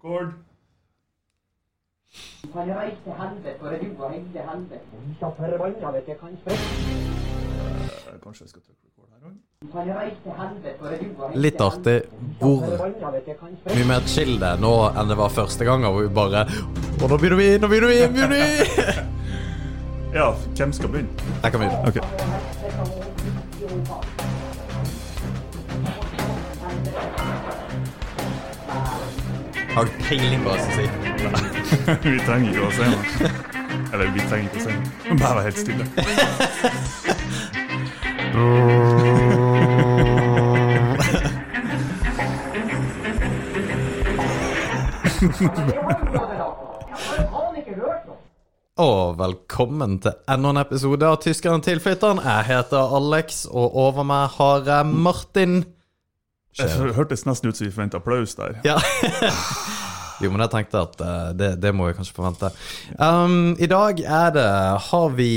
Record. Helvete, helvete. Så forbanna vet jeg. Eh, Kanskje jeg skal trykke record her òg? Litt artig hvor mye mer chill det er nå enn det var første gang. Hvor vi bare Og nå begynner vi! Nå begynner vi! begynner vi Ja, hvem skal begynne? Jeg kan begynne. Ok. Har du peiling på hva som sier? si? vi trenger ikke å se noe. Eller vi trenger ikke å se noe. Bare være helt stille. Og velkommen til enda en episode av Tyskeren tilflytteren. Jeg heter Alex, og over meg har jeg Martin. Det hørtes nesten ut som vi forventa applaus der. Ja. jo, men jeg tenkte at uh, det, det må vi kanskje forvente. Um, I dag er det Har vi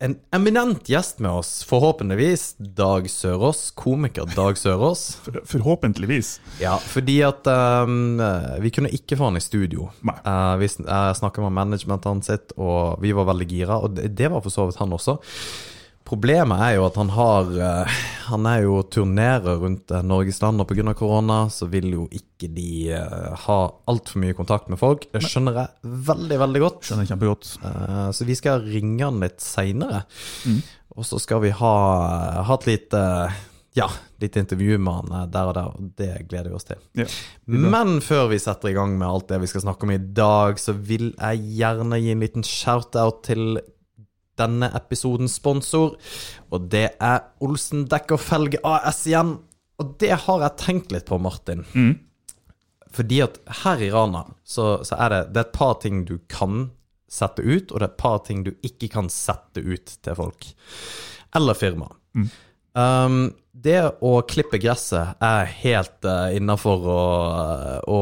en eminent gjest med oss, forhåpentligvis. Dag Sørås. Komiker Dag Sørås. For, forhåpentligvis. Ja, fordi at um, vi kunne ikke få han i studio. Eh, vi uh, snakka med managementet hans sitt, og vi var veldig gira. Og det, det var for så vidt han også. Problemet er jo at han har eh, Han er jo turnerer rundt eh, Norges land, og pga. korona så vil jo ikke de uh, ha altfor mye kontakt med folk. Det skjønner jeg veldig, veldig godt. Skjønner jeg kjempegodt. Eh, så vi skal ringe han litt seinere. Mm. Og så skal vi ha, ha et lite ja, litt intervju med han eh, der og der, og det gleder vi oss til. Ja. Men før vi setter i gang med alt det vi skal snakke om i dag, så vil jeg gjerne gi en liten shout-out til denne episodens sponsor, og det er Olsen Dekk og Felge AS igjen. Og det har jeg tenkt litt på, Martin. Mm. Fordi at her i Rana så, så er det, det er et par ting du kan sette ut, og det er et par ting du ikke kan sette ut til folk. Eller firma. Um, det å klippe gresset er helt uh, innafor å, å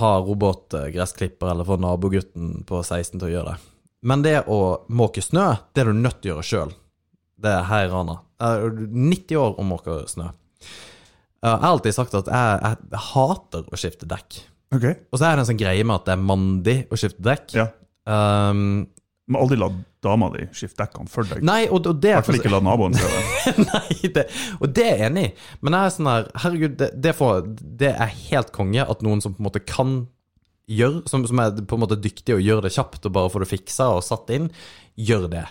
ha robotgressklipper eller få nabogutten på 16 til å gjøre det. Men det å måke snø, det er du nødt til å gjøre sjøl. Det er her i Rana. Jeg er 90 år og måker snø. Jeg har alltid sagt at jeg, jeg hater å skifte dekk. Okay. Og så er det en sånn greie med at det er mandig å skifte dekk. Ja. Um, Må aldri la dama di skifte dekkene for deg. nei, og, og det I er hvert fall ikke la naboen se det. Nei, det, og det er jeg enig i. Men jeg er sånn her Herregud, det, det, får, det er helt konge at noen som på en måte kan gjøre som, som er på en måte dyktig og gjør det kjapt og bare får det fiksa og satt inn, gjør det.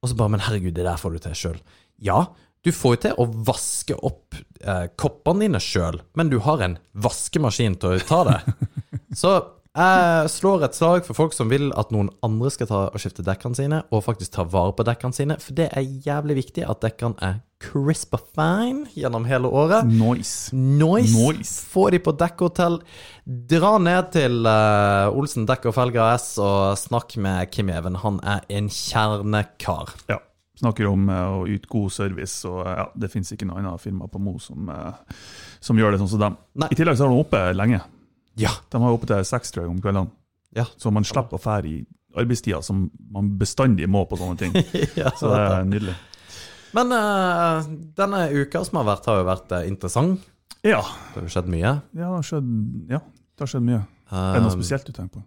Og så bare Men herregud, det der får du til sjøl. Ja, du får jo til å vaske opp eh, koppene dine sjøl, men du har en vaskemaskin til å ta det. Så jeg slår et slag for folk som vil at noen andre skal ta og skifte dekkene sine, og faktisk ta vare på dekkene sine, for det er jævlig viktig at dekkene er crisp og fine gjennom hele året. Nice. Noise. Noise. Få de på dekkhotell. Dra ned til uh, Olsen Dekk og Felger AS og snakk med Kim Even. Han er en kjernekar. Ja. Snakker om uh, å yte god service, og uh, ja, det finnes ikke noe annet firma på Mo som, som gjør det sånn som dem. Nei. I tillegg så har de oppe lenge. Ja. De har oppe til seks tror jeg, om kveldene. Ja. Så man slipper å fære i arbeidstida som man bestandig må på sånne ting. ja. Så det er nydelig. Men uh, denne uka som har vært, har jo vært uh, interessant. Ja, Det har jo skjedd mye. ja, det har skjedd, ja, det har skjedd mye. Er det noe Um, spesielt du tenker på?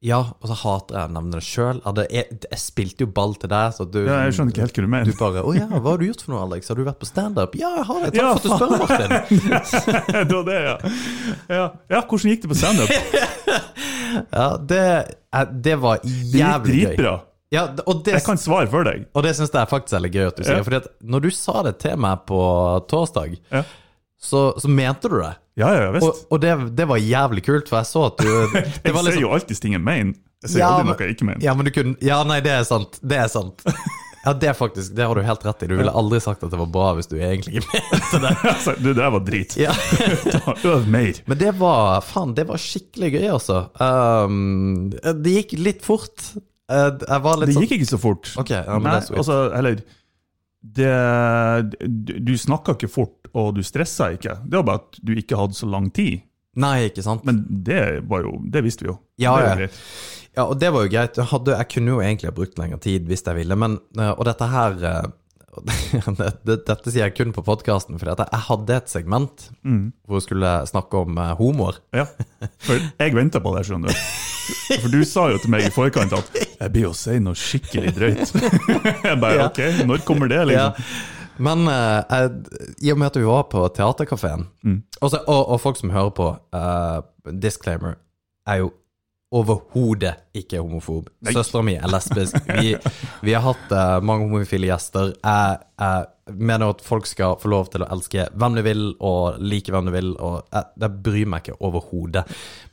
Ja, og så hater jeg å nevne det sjøl. Jeg, jeg spilte jo ball til deg, så du Ja, jeg skjønner ikke helt hva du mener. Du bare 'Å ja, hva har du gjort for noe, Alex? Har du vært på standup?' 'Ja, jeg har det. Takk Ja, for at du spør, Martin'. det var det, ja. ja. Ja, hvordan gikk det på standup? Ja, det, eh, det var Det gikk dritbra. gøy. Ja, og det, Jeg kan svare for deg. og det syns jeg faktisk er litt gøy at du sier. Ja. Fordi at når du sa det til meg på torsdag, Ja, så, så mente du det. ja, ja visst. Og, og det, det var jævlig kult, for jeg så at du det Jeg liksom, jo alltid ting jeg mener. Jeg ser Ja, aldri noe jeg ikke mener. Ja, men du kunne Ja, nei, det er sant. Det er sant. Ja, det faktisk Det har du helt rett i. Du ville aldri sagt at det var bra hvis du egentlig ikke mente det. Altså, det der var drit. Ja. Øv mer. Men det var Faen, det var skikkelig gøy, altså. Um, det gikk litt fort. Uh, jeg var litt Det sånn gikk ikke så fort. Ok, ja, men Nei, det er sweet. altså, eller det, du, snakka ikke fort, og du stressa ikke. Det var bare at du ikke hadde så lang tid. Nei, ikke sant? Men det var jo Det visste vi jo. Ja, ja. Ja, og det var jo greit. Jeg, hadde, jeg kunne jo egentlig ha brukt lengre tid hvis jeg ville, men eh, Og dette her eh, det, det, Dette sier jeg kun på podkasten, for jeg hadde et segment hvor jeg skulle snakke om eh, homoer. Ja, for jeg venta på det, skjønner du. For du sa jo til meg i forkant at 'jeg blir å si noe skikkelig drøyt'. Jeg bare Ja. ok, når kommer det, Ja. liksom? Men uh, jeg, i og med at vi var på Theatercaféen og, og, og folk som hører på, uh, disclaimer, er jo overhodet ikke homofob. Søstera mi er lesbisk. Vi, vi har hatt uh, mange homofile gjester. Jeg, jeg mener at folk skal få lov til å elske hvem du vil, og like hvem du vil, og jeg, det bryr meg ikke overhodet.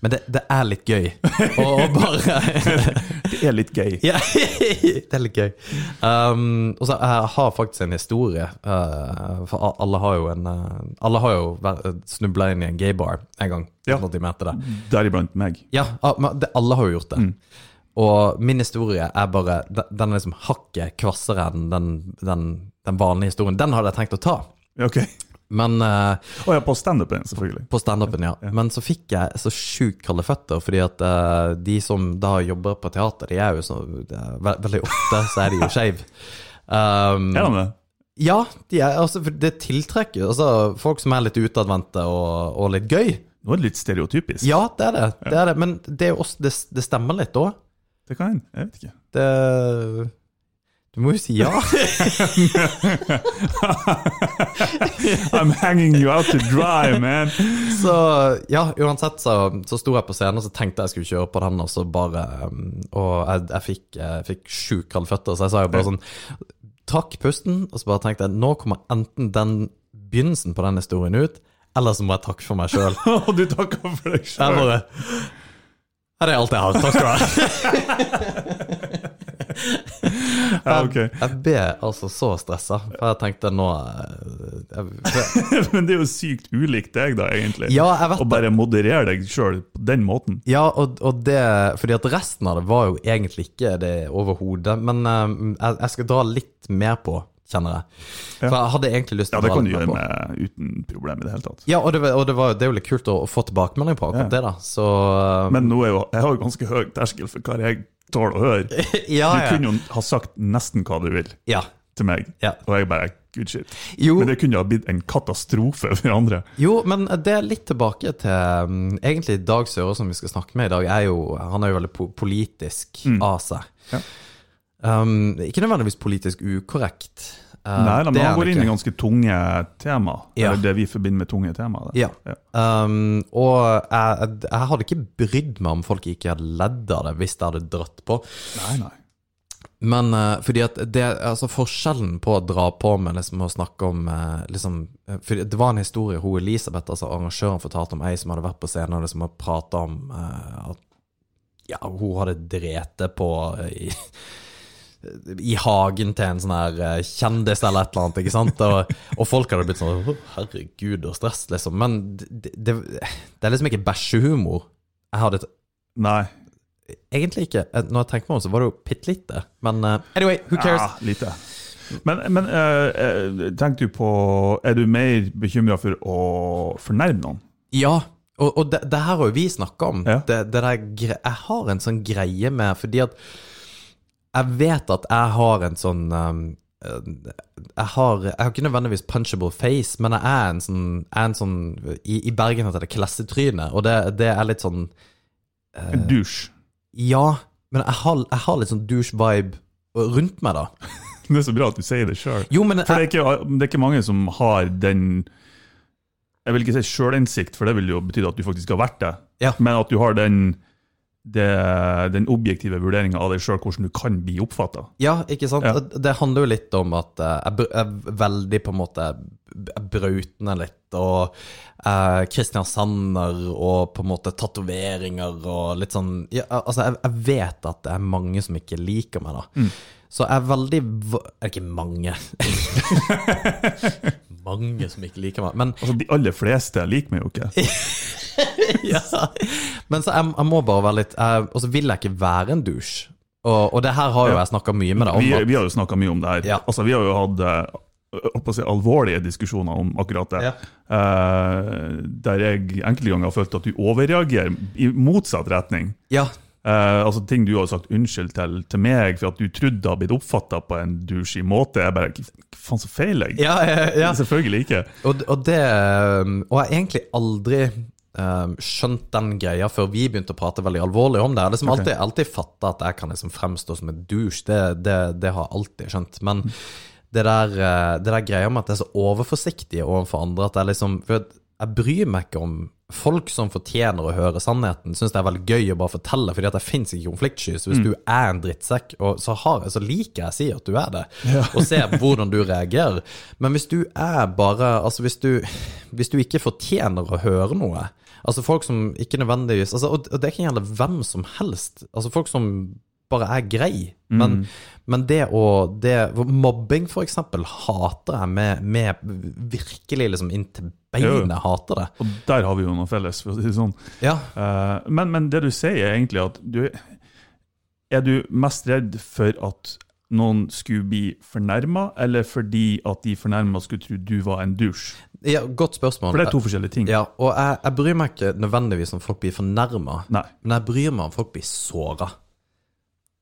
Men det, det er litt gøy å bare Det er litt gøy. ja, det er litt gøy. Um, og så jeg har faktisk en historie. uh, for alle har jo en uh, Alle har jo snubla inn i en gaybar en gang. Ja. Deriblant meg. Ja, alle har jo gjort det. Og min historie er bare Den er liksom hakket kvassere enn den, den, den vanlige historien. Den hadde jeg tenkt å ta. Ok. Men uh, Og ja, på standupen, selvfølgelig. På standupen, ja. Men så fikk jeg så sjukt kalde føtter, fordi at uh, de som da jobber på teater, de er jo så er ve Veldig ofte så er de jo skeive. Um, Er de det? ja, de er, altså, det tiltrekker altså, folk som er litt utadvendte og, og litt gøy. Nå er det litt stereotypisk. Ja, det er det. det, er det. Men det, også, det, det stemmer litt òg. Det kan hende. Jeg vet ikke. Det Du må jo si ja. I'm hanging you out to dry, man. Så ja, uansett så, så sto jeg på scenen og så tenkte jeg skulle kjøre på den, og så bare um, Og jeg, jeg fikk, jeg fikk sjukt kalde føtter, så jeg sa jo bare sånn Trakk pusten, og så bare tenkte jeg nå kommer enten den begynnelsen på den historien ut, eller så må jeg takke for meg sjøl. Og du takker for deg sjøl. Det er alt jeg har. Takk skal du ha. Ja, ok. Jeg ble altså så stressa, for jeg tenkte nå eh, jeg, Men det er jo sykt ulikt deg, da, egentlig. Ja, jeg vet Å bare moderere deg sjøl på den måten. Ja, og, og det Fordi at resten av det var jo egentlig ikke det overhodet. Men eh, jeg, jeg skal dra litt mer på, kjenner jeg. For jeg hadde egentlig lyst til Ja, å det dra kan du gjøre på. med, uten problem i det hele tatt. Ja, og, det, var- og det, var, det er jo litt kult å, å få tilbakemelding på akkurat Ja. det, da. Så Men nå er jo, jeg har jo ganske høy terskel for hva jeg tåler å høre. ja, Du ja. kunne jo ha sagt nesten hva du vil ja. til meg, Ja. og jeg bare good shit. Jo, Men det kunne ha blitt en katastrofe for andre. jo, men det er litt tilbake til um, Egentlig Dag Søre, som vi skal snakke med i dag, er jo, han er jo veldig po politisk av seg. Um, ikke nødvendigvis politisk ukorrekt. Uh, Nei, men han går inn i ganske tunge tema. Ja. Eller det vi forbinder med tunge tema. Ja. Ja. Um, og jeg, jeg hadde ikke brydd meg om folk ikke hadde ledd av det hvis det hadde dratt på. Nei, nei. Men uh, fordi at det Altså forskjellen på å dra på med liksom å snakke om uh, liksom eh, For det var en historie hun Elisabeth, altså arrangøren, fortalte om ei som hadde vært på scenen og liksom prata om uh, at ja, hun hadde drete på i, i hagen til en sånn her eh, kjendis eller et eller annet, ikke sant? Og, og folk hadde blitt sånn «Å, Herregud, og stress, liksom. Men det, det, det er liksom ikke bæsjehumor. Jeg hadde et Nei. Egentlig ikke. Eh, Når jeg tenker meg om, så var det jo bitte lite. Men uh, anyway, who cares? Ja, lite. Men, men uh, eh, tenk du på Er du mer bekymra for å fornærme noen? Ja, og, og det, det her har jo vi snakka om. Ja. Det, det der, jeg har en sånn greie med Fordi at jeg vet at jeg har en sånn um, eh, jeg har, jeg har ikke nødvendigvis punchable face, men jeg er en sånn, er en sånn I, I Bergen heter det klassetryne, og det, det er litt sånn En douche. Ja, men jeg har, jeg har litt sånn douche-vibe rundt meg, da. Det er så bra at du sier det sjøl. For det er, ikke, det er ikke mange som har den Jeg vil ikke si sjølinnsikt, for det vil jo bety at du faktisk har vært det. Ja. Men at du har den, det, den objektive vurderinga av deg sjøl, hvordan du kan bli oppfatta. Ja, ikke sant? Ja. Det handler jo litt om at eh, jeg er veldig på en måte Jeg litt, og Christian Sanner og på en måte tatoveringer og litt sånn ja, Altså, jeg, jeg vet at det er mange som ikke liker meg, da. Så jeg er veldig Er det ikke mange? mange som ikke liker meg. Men Altså, De aller fleste liker meg jo ikke. ja. Men så jeg, jeg må bare være litt Og så vil jeg ikke være en dusj. Og, og det her har jo jeg snakka mye med deg om. Vi, vi har jo snakka mye om det her. Ja. Altså, Vi har jo hatt eh, si, alvorlige diskusjoner om akkurat det. Ja. Eh, der jeg enkelte ganger har følt at du overreagerer i motsatt retning. Ja, Eh, altså Ting du har sagt unnskyld til, til meg for at du trodde det har blitt oppfatta på en douchey måte. Jeg bare Hva faen, så feil jeg? Ja, ja, ja. Selvfølgelig ikke. Og, og det Og jeg har egentlig aldri um, skjønt den greia før vi begynte å prate veldig alvorlig om det. Jeg har liksom okay. alltid, alltid fatta at jeg kan liksom fremstå som en douche. Det, det, det har jeg alltid skjønt. Men det der, eh, det der greia med at jeg er så overforsiktig overfor andre at jeg liksom For jeg bryr meg ikke om Folk som fortjener å høre sannheten, syns det er veldig gøy å bare fortelle, fordi at det fins ikke konfliktsky. Så hvis du er en drittsekk, og så, har, så liker jeg å si at du er det, og se hvordan du reagerer. Men hvis du er bare Altså, hvis du, hvis du ikke fortjener å høre noe Altså folk som ikke nødvendigvis altså, og det kan gjelde hvem som helst. Altså folk som bare er grei. Men, men det å det, Mobbing, for eksempel, hater jeg med, med virkelig liksom inntil beinet. Hater det. Og der har vi jo noe felles, for å si det sånn. Ja. Uh, men, men det du sier, er egentlig at du Er du mest redd for at noen skulle bli fornærma, eller fordi at de fornærma skulle tro du var en dusj? ja, godt spørsmål. For det er to forskjellige ting. Ja, og jeg, jeg bryr meg ikke nødvendigvis om folk blir fornærma, men jeg bryr meg om folk blir såra.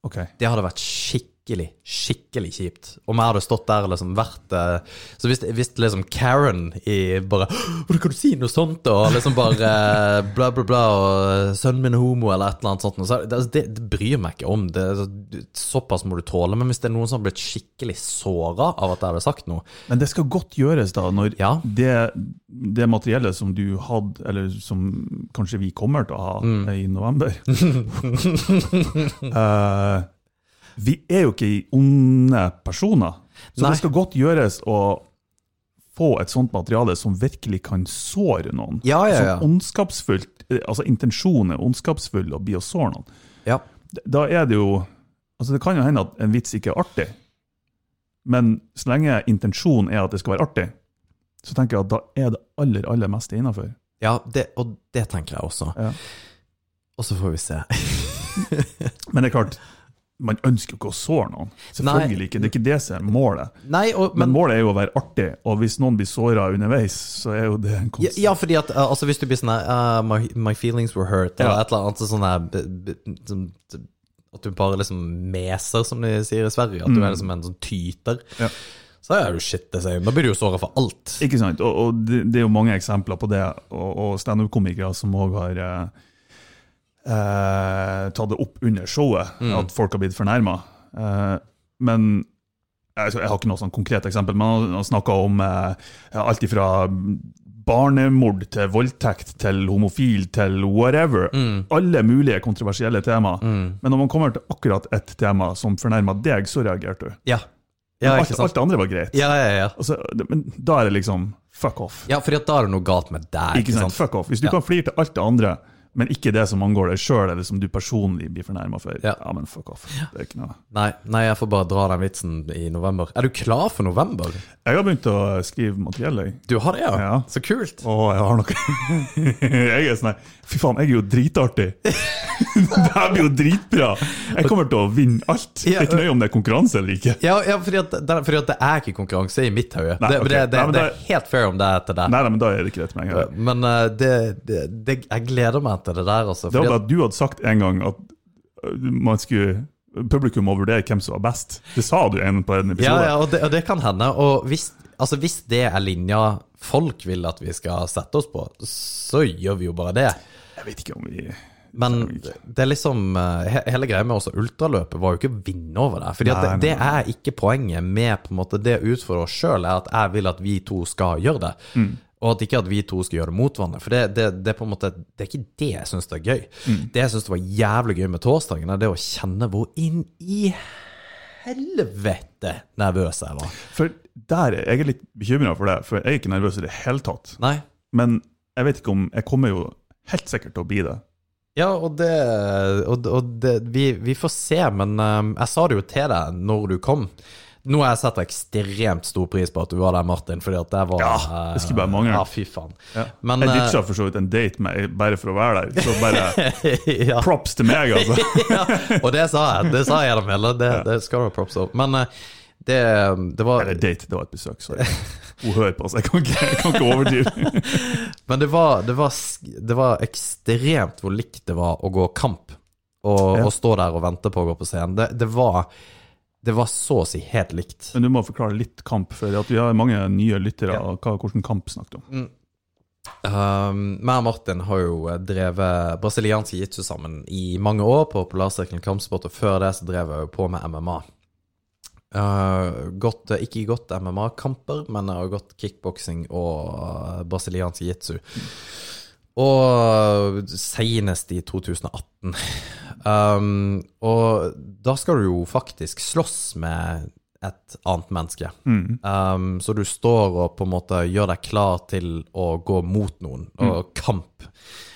Ok. Det hadde vært skikkelig, skikkelig skikkelig kjipt om jeg hadde stått der og liksom vært eh, Så hvis, hvis liksom Karen i bare 'Hvordan kan du si noe sånt?' og liksom bare eh, bla, bla, bla, og 'Sønnen min er homo', eller et eller annet sånt. Så det, det, det bryr meg ikke om. Det, det- såpass må du tåle. Men hvis det er noen som har blitt skikkelig såra av at jeg hadde sagt noe Men det skal godt gjøres, da, når Ja. det, det materiellet som du hadde, eller som kanskje vi kommer til å ha Mm. i november Eh, Vi er jo ikke onde personer, så Nei. det skal godt gjøres å få et sånt materiale som virkelig kan såre noen. Ja, ja, ja. Som ondskapsfullt, eh, altså intensjonen er ondskapsfull og blir å såre noen. Ja. Da er det jo Altså Det kan jo hende at en vits ikke er artig, men så lenge intensjonen er at det skal være artig, så tenker jeg at da er det aller, aller meste innafor. ja det, og det tenker jeg også. Ja. Og så får vi se. Men det er klart, man ønsker jo ikke å såre noen. Selvfølgelig ikke. Det er ikke det som er målet. Nei, og, Men men målet er jo å være artig, og hvis noen blir såra underveis, så er jo det en Ja, konst... ja, fordi at uh, altså, hvis du blir sånn uh, my, my feelings were hurt, eller Ja. et eller annet sånn At du bare liksom meser, som de sier i Sverige. At du er liksom en sånn tyter. Mm. Ja. Så er du shit det sier Da blir du jo såra for alt. Ikke sant? Og, og det, det er jo mange eksempler på det, og, og standup-komikere som òg har eh, eh, tatt det opp under showet, at folk har blitt fornærma. Eh, men jeg, Jeg har ikke noe sånn konkret eksempel, men han har snakka om eh, alt ifra barnemord til voldtekt til homofil til whatever. Alle mulige kontroversielle tema. Men når man kommer til akkurat ett tema som fornærma deg, så reagerte du. Ja. Ja, alt, alt det andre var greit. Ja, ja, ja. Altså, men da er det liksom fuck off. ja fordi da er det noe galt med deg. Ikke sant? Fuck off. Hvis du kan flire til alt det andre, men ikke det som angår deg sjøl, eller som du personlig blir fornærma for, Ja. ja. men fuck off. Det er ikke noe. Nei, nei, jeg får bare dra den vitsen i november. Er du klar for november? Jeg har begynt å skrive materiell, jeg. Du har det, ja? Ja. Så kult. Å, jeg har noe Jeg er sånn Fy faen, jeg er jo dritartig. det her blir jo dritbra. Jeg kommer til å vinne alt. Det er ikke nøye om det er konkurranse eller ikke. Ja, ja fordi, at, det, fordi at det er ikke konkurranse i mitt hode. Nei, Det, det, det, Nei, det er helt fair om det er til deg. Nei, nei, men da er det ikke rett med meg. Men uh, det, det, det, jeg gleder meg til det der, altså. Det var at, du hadde sagt en gang at øh, man skulle Publikum må vurdere hvem som var best. Det sa du en på en episode. ja, og det, og det kan hende. Og hvis, altså, hvis det er linja folk vil at vi skal sette oss på, så gjør vi jo bare det. Jeg vet ikke om vi Men det er liksom eh, Hele greia med også ultraløpet var jo ikke å vinne over det. Fordi Nei, det, det er ikke poenget med på en måte det utfordret utfordre oss sjøl, er at jeg vil at vi to skal gjøre det. Mm. Og at ikke at vi to skal gjøre motvannet. For det, det, det er på en måte Det er ikke det jeg syns er gøy. Mm. Det jeg syns var jævlig gøy med torsdagen, er det å kjenne hvor inn i helvete nervøs jeg var. For der er jeg litt bekymra for det, for jeg er ikke nervøs i det hele tatt. Nei. Men jeg vet ikke om Jeg kommer jo helt sikkert til å bli det. Ja, og det, og, og det vi, vi får se, men um, jeg sa det jo til deg når du kom. Nå har jeg satt ekstremt stor pris på at du var der, Martin, fordi at det var Ja, det skulle bare mangle. Ja, fy faen. Ja. Men jeg eh, ditcha for så vidt en date med bare for å være der. Så bare ja. props til meg, altså. ja, og det sa jeg. Det sa jeg gjennom hele. Det, det skal du ha props over. Men eh, det, det var Eller date, det var et besøk, sorry. Hun hører på, så jeg kan ikke, jeg kan ikke overdrive. Men det var, det, var, det var ekstremt hvor likt det var å gå kamp. og, Ja. og stå der og vente på å gå på scenen. Det, det, var, det var så å si helt likt. Men du må forklare litt kamp, for vi har mange nye lyttere. Hva, hvordan kamp snakket om? om? Um, meg og Martin har jo eh, drevet brasiliansk jiu-jitsu sammen i mange år på Polarsirkelen kampsport, og før det så drev jeg jo på med MMA. Uh, gått, eh, ikke gått MMA-kamper, men jeg har gått kickboksing og brasiliansk jiu-jitsu. Og senest i 2018. Um, og da skal du jo faktisk slåss med et annet menneske. Mm. Um, så du står og på en måte gjør deg klar til å gå mot noen, og kamp.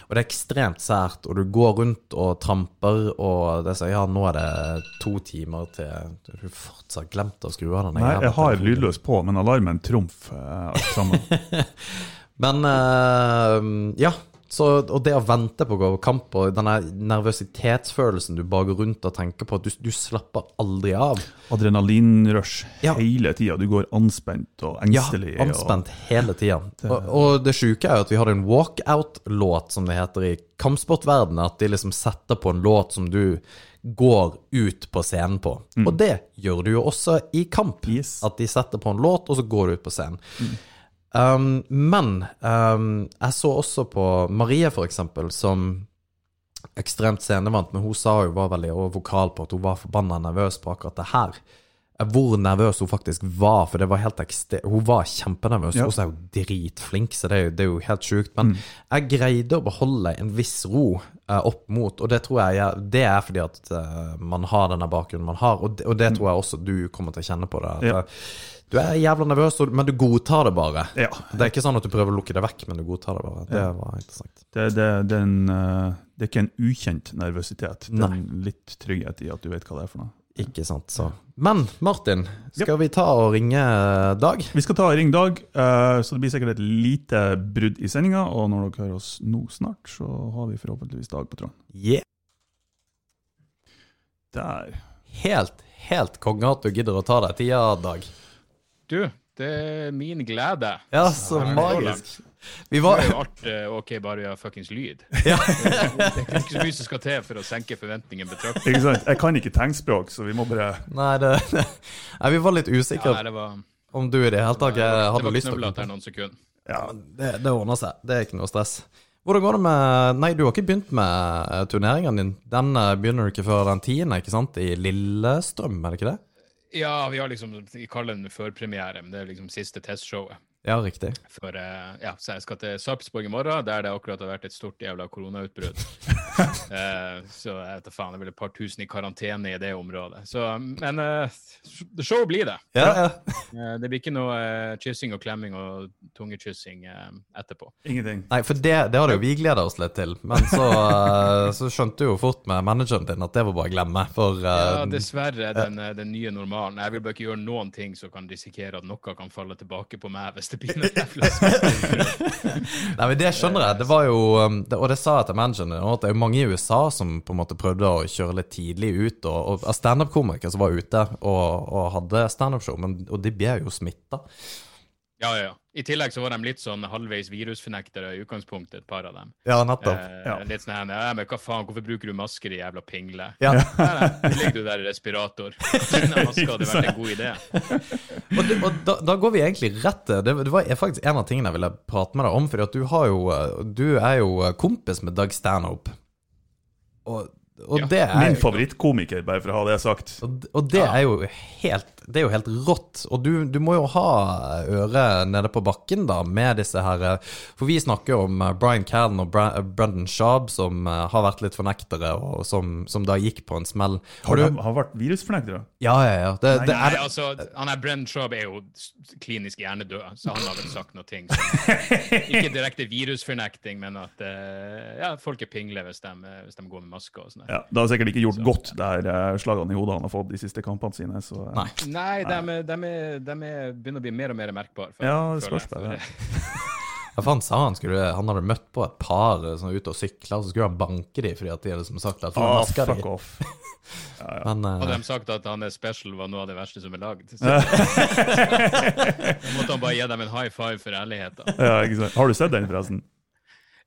Og det er ekstremt sært, og du går rundt og tramper, og det er sånn Ja, nå er det to timer til Du har fortsatt glemt å skru av den. Nei, jeg har lydløs på, men alarmen trumf eh, alt sammen. Men uh, ja. Så, og det å vente på å gå over kamp, og denne nervøsitetsfølelsen du bager rundt og tenker på, at du, du slapper aldri av. Adrenalinrush Ja. hele tida. Du går anspent og engstelig. Ja, anspent anspent hele tida. Og, og det sjuke er jo at vi hadde en walkout-låt, som det heter i kampsportverdenen. At de liksom setter på en låt som du går ut på scenen på. Og det gjør du jo også i kamp. Yes. At de setter på en låt, og så går du ut på scenen. Um, men um, jeg så også på Marie, for eksempel, som ekstremt scenevant, men hun sa jo var veldig og vokal på at hun var forbanna nervøs på akkurat det her. Eh, Hvor nervøs hun faktisk var, for det var helt ekstremt Hun var kjempenervøs. Ja. Så er hun dritflink, så det er jo, det er jo helt sjukt. Men jeg greide å beholde en viss ro uh, opp mot, og det tror jeg jeg- det er fordi at uh, man har denne bakgrunnen man har, og det, og det tror jeg også du kommer til å kjenne på det. At, Ja. Du er jævla nervøs, men du godtar det bare. Ja. Det er ikke sånn at du prøver å lukke det vekk, men du godtar det bare. Det var interessant. Det, det, det, er en, eh, det er ikke en ukjent nervøsitet. Det er Nei. en litt trygghet i at du vet hva det er for noe. Ikke sant, så. Men Martin, skal vi ta og ringe eh, Dag? Vi skal ta og ringe Dag, eh, så det blir sikkert et lite brudd i sendinga. Og når dere hører oss nå snart, så har vi forhåpentligvis Dag på tråden. Yeah. Der. Helt, helt konge at du gidder å ta deg tida, Dag. Du, det er min glede. Ja, så magisk. Vi Det var er jo alt eh, ok, bare vi har fuckings lyd. ja. Det er ikke så mye som skal til for å senke forventningen betraktelig. Ikke sant? Jeg kan ikke tegnspråk, så vi må bare Nei, det Nei, vi var litt usikre Ja, det var, om du i det hele tatt hadde lyst til å knøvlete her noen sekunder. Ja. Det, det ordner seg. Det er ikke noe stress. Hvordan går det med Nei, du har ikke begynt med eh, turneringen din. Den eh, begynner du ikke før den tiende, ikke sant? I Lillestrøm, er det ikke det? Ja, vi har liksom, vi kaller den førpremiere, men det er liksom siste testshowet. Ja, riktig. For, uh, ja, så jeg skal til Sarpsborg i morgen, der det akkurat har vært et stort jævla koronautbrudd. uh, så jeg vet da faen, det er vel et par tusen i karantene i det området. Så, men uh, show blir det. Ja, ja. Det blir ikke noe uh, kyssing og klemming og tungekyssing uh, etterpå. Ingenting. Nei, for det, det hadde jo vi gleda oss litt til. Men så, så skjønte du jo fort med manageren din at det var bare å glemme. For Ja, dessverre den, den nye normalen. Jeg vil bare ikke gjøre noen ting som kan risikere at noe kan falle tilbake på meg hvis det noe Nei, men det skjønner jeg. Det var jo um, Og det sa jeg til manageren at det er jo mange i USA som på en måte prøvde å kjøre litt tidlig ut, og, og av standup-komikere som var ute og, og hadde standup-show, og de ble jo smitta. Ja, ja, ja. I tillegg så var de litt sånn halvveis virusfornektere i utgangspunktet, et par av dem. Ja, nettopp. Eh, Ja. Litt sånn her, ja, men hva faen, hvorfor bruker du masker, i jævla pingle? Ja. Nei, nei, ligger du der i respirator. Den hadde vært en god idé. Og, det, og da, da går vi egentlig rett til det, det var faktisk en av tingene jeg ville prate med deg om, fordi at du har jo Du er jo kompis med Doug Stanhope. Og, og Ja, det er Min favorittkomiker, bare for å ha det sagt. Og, og det er jo helt Det er jo helt rått. Og du, du må jo ha øret nede på bakken, da, med disse her eh, For vi snakker jo om eh, Brian Callen og Brendan Schaub, som eh, har vært litt fornektere, og som, som da gikk på en smell. Har du har vært virusfornektere? Ja, ja, ja. Det, det Nei, er, altså, han er Brendan Schaub er jo klinisk hjernedød, så han har vel sagt noe ting Ikke direkte virusfornekting, men at eh, ja, folk er pingle hvis de, hvis de går med maske og sånn. Ja, Det har sikkert ikke gjort godt, der eh, slagene i hodet han har fått de siste kampene sine. Så, eh, Nei. Nei, de, er- de, er- de er, begynner å bli mer og mer merkbare. Ja, det spørs jeg. Ja, Hva faen sa han? Skulle, han hadde møtt på et par eh, som var ute og sykla, så skulle han banke dem fordi at de hadde liksom sagt at han maska fuck Ja, ja. Men uh, Hadde de sagt at han er special, var noe av det verste som er lagd. Så måtte han bare gi dem en high five for ærligheten. Ja, ikke sant. Har du sett den, forresten?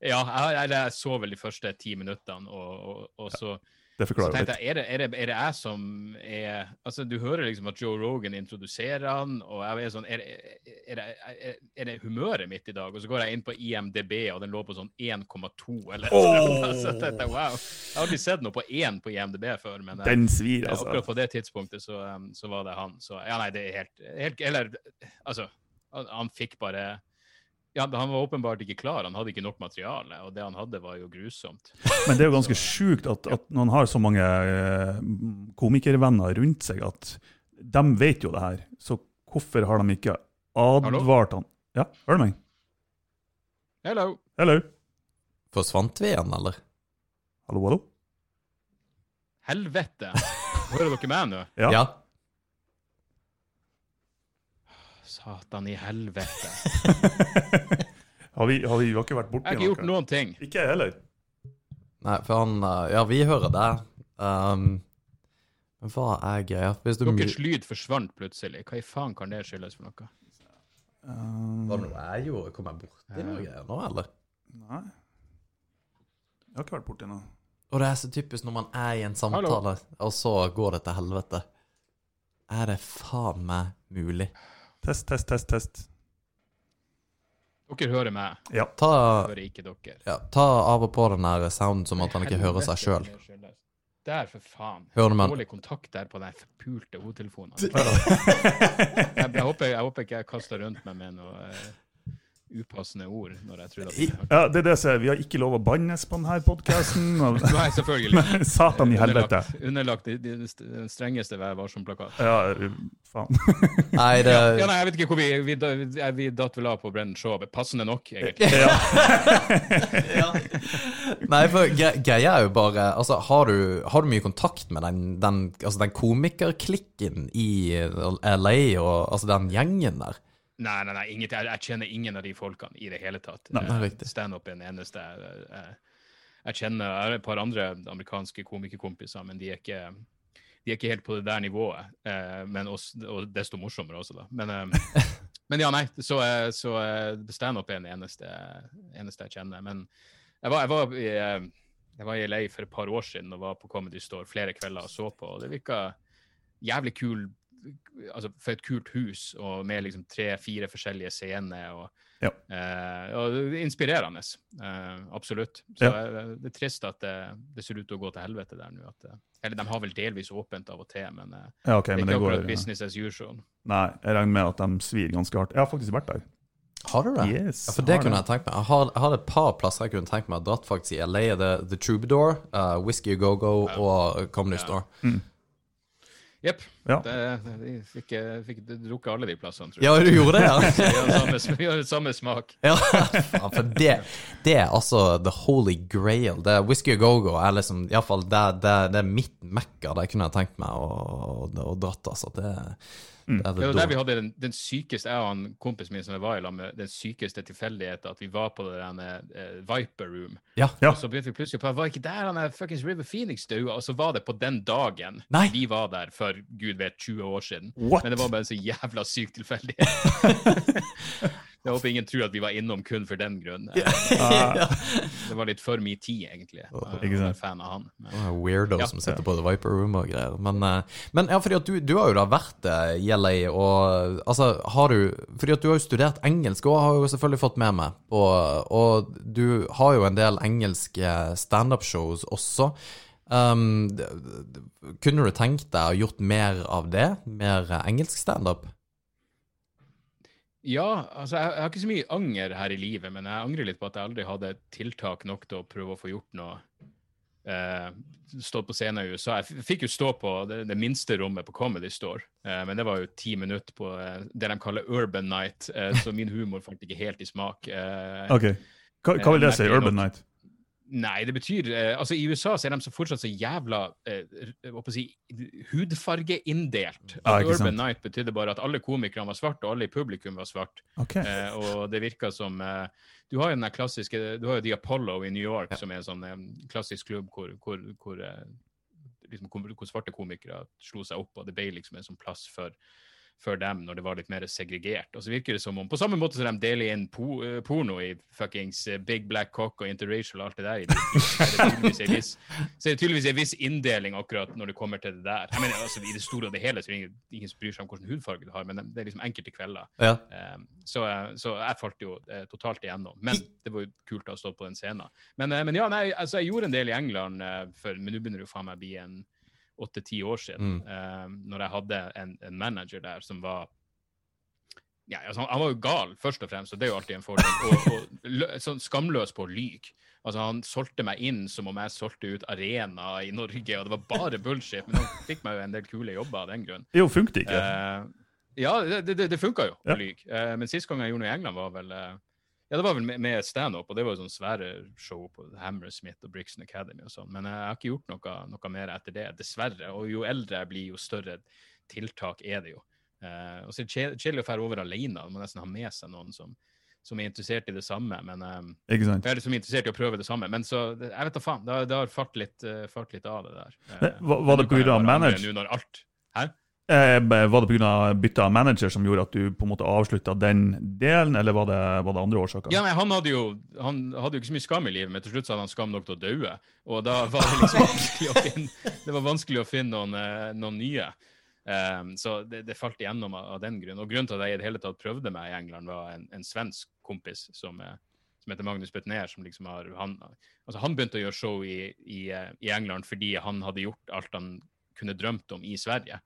Ja, jeg, jeg, jeg så vel de første ti minuttene, og, og, og så Det forklarer litt. jeg, er det, er, det, er det jeg som er Altså, du hører liksom at Joe Rogan introduserer han, og jeg er sånn Er er det, humøret mitt i dag? Og så går jeg inn på IMDb, og den lå på sånn 1,2 eller oh! Så tenkte wow. Jeg har aldri sett noe på 1 på IMDb før, men eh, Den svir, altså. akkurat på det tidspunktet så, um, så var det han. Så ja, nei, det er helt, helt Eller, altså Han, han fikk bare ja, Han var åpenbart ikke klar, han hadde ikke nok materiale, og det han hadde, var jo grusomt. Men det er jo ganske sjukt at, at når han har så mange eh, komikervenner rundt seg, at de vet jo det her. Så hvorfor har de ikke advart han? Ja, hører du meg? Hello! Hello? Forsvant vi igjen, eller? Hallo, hallo? Helvete! Hører dere meg nå? Ja. Satan i helvete. Har vi, har vi, vi har ikke vært Jeg har ikke gjort noen ting. Ikke jeg heller. Nei, for han eh, Ja, vi hører det. Um, men hva er greia? Hvis du Deres lyd forsvant plutselig. Hva i faen kan det skyldes for noe? Um, Var det noe jeg gjorde? Kom jeg borti noe greier nå, eller? nei. Jeg har ikke vært borti noe. Og det er så typisk når man er i en samtale, og så går det til helvete. Er det faen meg mulig? Test, test, test, test. Dere hører meg, Ja. Ta, hører ikke dere. ja, ta av og på den der sounden som at han ikke hører seg sjøl. Der, for faen. Hører du meg? Dårlig kontakt der på den forpulte hodetelefonen. Jeg, jeg, håper, jeg håper ikke jeg kaster rundt meg med noe eh, upassende ord når jeg trodde at jeg ja, det er det som er. Vi har ikke lov å bannes på denne podkasten. Nei, selvfølgelig. Satan i helvete. Underlagt, underlagt de- de- den strengeste Vær varsom-plakat. Ja, faen. Nei, det Ja, nei, jeg vet ikke hvor vi Vi, vi, vi datt vel av på Brennan Shaw. Passende nok, egentlig. Nei, for greia er jo bare Altså, har du, har du mye kontakt med den, den, altså, den komikerklikken i LA og altså den gjengen der? Nei, nei, nei, inget, jeg, jeg kjenner ingen av de folkene i det hele tatt. Eh. Standup er den eneste jeg, jeg, jeg kjenner. Jeg har et par andre amerikanske komikerkompiser, men de er ikke de er ikke helt på det der nivået, eh, men også, og desto morsommere også, da. Men, eh, men ja, nei, så, eh, så eh, standup er den eneste, eneste jeg kjenner. Men jeg var, jeg, var i, eh, jeg var i LA for et par år siden og var på Comedy Store flere kvelder og så på, og det virka jævlig kul altså for et kult hus, og med liksom tre-fire forskjellige scener. og Ja. Eh, og det er inspirerende. eh, absolutt. Så Ja. eh, det er trist at det, det ser ut til å gå til helvete der nå. Eh, eller de har vel delvis åpent av og til, men eh, Ja, okay, det er ikke det går akkurat business as usual. Nei, jeg regner med at de svir ganske hardt. Jeg har faktisk vært der. Har du det? Yes, ja, for det har kunne det. jeg tenkt meg. Jeg har, jeg har et par plasser jeg kunne tenkt meg å dratt faktisk i LA. Er The Troubadour, uh, Whisky Go Go og Comedy Ja. Store. Jepp. Ja. Jeg fikk, fikk drukket alle de plassene, tror jeg. Ja, du gjorde det, ja? Vi har samme, vi har samme smak. Ja, for det, det er altså the holy grail. Det Whisky Go Go er liksom Iallfall det, det, det er mitt mekka. Det kunne jeg tenkt meg å, å, å dratt, altså. Det, er Det det var der vi hadde den, den sykeste, jeg og han kompisen min som jeg var i lag med, den sykeste tilfeldigheten at vi var på det der uh, Viper Room. Ja. Ja. Og så begynte vi plutselig på Var ikke der han er fuckings River Phoenix daua? Og så var det på den dagen Nei. vi var der for gud vet 20 år siden. What? Men det var bare en så jævla syk tilfeldighet. jeg håper ingen tror at vi var innom kun for den grunn. Ja. Det var litt for mye tid, egentlig. Jeg sant. fan av han. Er Weirdo Ja. som sitter på The Viper Room og greier. Men, eh, men ja, fordi at du, du har jo da vært eh, i LA, og altså har du Fordi at du har jo studert engelsk og har jo selvfølgelig fått med meg, og, og du har jo en del engelske standup-shows også. Um, kunne du tenkt deg å gjort mer av det? Mer engelsk standup? Ja, altså jeg, jeg har ikke så mye anger her i livet, men jeg angrer litt på at jeg aldri hadde tiltak nok til å prøve å få gjort noe. Eh, stått på scenen i USA. Jeg fikk jo stå på det, det minste rommet på Comedy Store, eh, men det var jo ti minutter på eh, det de kaller urban night, eh, så min humor falt ikke helt i smak. Eh, Ok. Hva, hva vil det si? Eh, Urban Night? Nei, det betyr eh, Altså, i USA så er de så fortsatt så jævla eh, hva på å si, hudfargeinndelt. Ja, urban sant. night betydde bare at alle komikerne var svarte, og alle i publikum var svarte. Okay. Eh, og det virka som eh, Du har jo den klassiske Du har jo The Apollo i New York, Ja. som er en sånn eh, klassisk klubb hvor, hvor, hvor, eh, liksom, hvor svarte komikere slo seg opp, og det ble liksom en sånn plass for, for dem når det var litt mer segregert. Og så virker det som om, På samme måte som de deler inn po eh, porno i fuckings eh, Big Black Cock og Interracial og alt det der, så er det tydeligvis viss, så er det tydeligvis en viss inndeling akkurat når det kommer til det der. Jeg mener, altså I det store og det hele så er det ingen, ingen som bryr seg om hvilken hudfarge du har, men det er liksom enkelte kvelder. Ja. Um, så, eh, så jeg falt jo uh, totalt igjennom. Men det var jo kult å ha stått på den scenen. Men, uh, men ja, nei, altså jeg gjorde en del i England, uh, for, men nå begynner det jo faen meg å bli en åtte-ti år siden, Mm. Uh, når jeg hadde en, en manager der som var ja, altså, han, var jo gal, først og fremst, og det er jo alltid en fordel. Og, og lø- sånn skamløs på å lyge. Altså, han solgte meg inn som om jeg solgte ut arena i Norge, og det var bare bullshit. Men han fikk meg jo en del kule jobber av den grunn. Jo, funket ikke? Uh, ja, det, det, det funka jo Ja. å lyge. Uh, men sist gang jeg gjorde noe i England, var vel eh, ja, det var vel med, med standup, og det var jo sånn svære show på Hammersmith og Brixton Academy og sånn. Men jeg har ikke gjort noe, noe mer etter det, dessverre. Og jo eldre jeg blir, jo større tiltak er det jo. Eh, og så er det kje- kjedelig å dra over alene. Man må nesten ha med seg noen som, som er interessert i det samme. Men eh, sant? eller som er interessert i å prøve det samme. Men så, jeg vet da faen. Det, har- fart litt, uh, fart litt av det der. Uh, var- var det pga. manage? nå når alt Hæ? Eh, var det pga. bytte av manager som gjorde at du på en måte avslutta den delen, eller var det, var det andre årsaker? Ja, nei, han hadde jo han hadde jo ikke så mye skam i livet, men til slutt så hadde han skam nok til å daue. Og da var det liksom vanskelig å finne, det var vanskelig å finne noen, eh, noen nye. Um, så det, det falt igjennom av, av den grunn. Og grunnen til at jeg i det hele tatt prøvde meg i England, var en, en svensk kompis som, som heter Magnus Betnér, som liksom har han, altså han begynte å gjøre show i, i, i England fordi han hadde gjort alt han kunne drømt om i Sverige.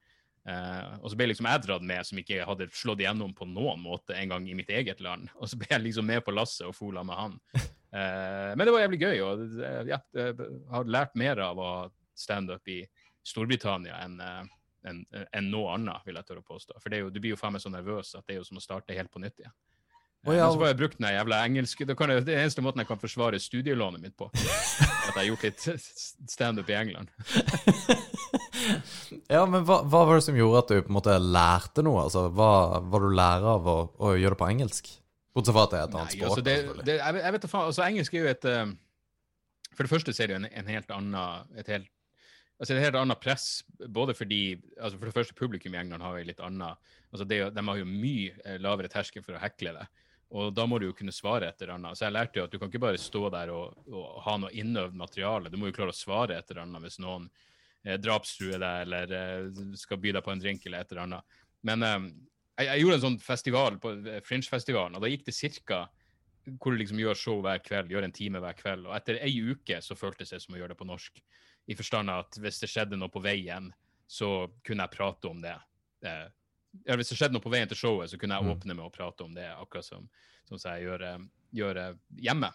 Eh, og så ble liksom jeg dratt med, som ikke hadde slått igjennom på noen måte en gang i mitt eget land. Og så ble jeg liksom med på lasset og fola med han. Uh, men det var jævlig gøy, og eh, ja, jeg har lært mer av å standup i Storbritannia enn en enn noe annet, vil jeg tørre å påstå. For det er jo, du blir jo faen meg så nervøs at det er jo som å starte helt på nytt igjen. Oh, ja. Men så får jeg brukt den jævla engelske det, kan jeg, det er eneste måten jeg kan forsvare studielånet mitt på. At jeg har gjort litt standup i England. Ja, men hva, hva var det som gjorde at du på en måte lærte noe? Altså, hva var du lærer av å, å gjøre det på engelsk? Bortsett fra at det er et annet Nei, språk. altså det, det, jeg, vet- jeg vet altså Engelsk er jo et eh, For det første ser er det jo en, en helt annen et helt, altså et helt annet press, både fordi altså For det første, publikum i England har jo litt annet altså det, De har jo mye eh, lavere terskel for å hekle det. Og da må du jo kunne svare et eller annet. Så jeg lærte jo at du kan ikke bare stå der og, og ha noe innøvd materiale. Du må jo klare å svare et eller annet hvis noen eh, drapstruer deg eller eh, skal by deg på en drink eller et eller annet. Men eh, jeg, jeg gjorde en sånn festival på eh, Fringe-festivalen, og da gikk det cirka hvor du liksom gjør show hver kveld, gjør en time hver kveld. Og etter ei uke så føltes det som å gjøre det på norsk. I forstand av at hvis det skjedde noe på veien, så kunne jeg prate om det. Eh, ja, hvis det skjedde noe på veien til showet, så kunne jeg Mm. åpne med å prate om det, akkurat som, som jeg gjør, gjør hjemme.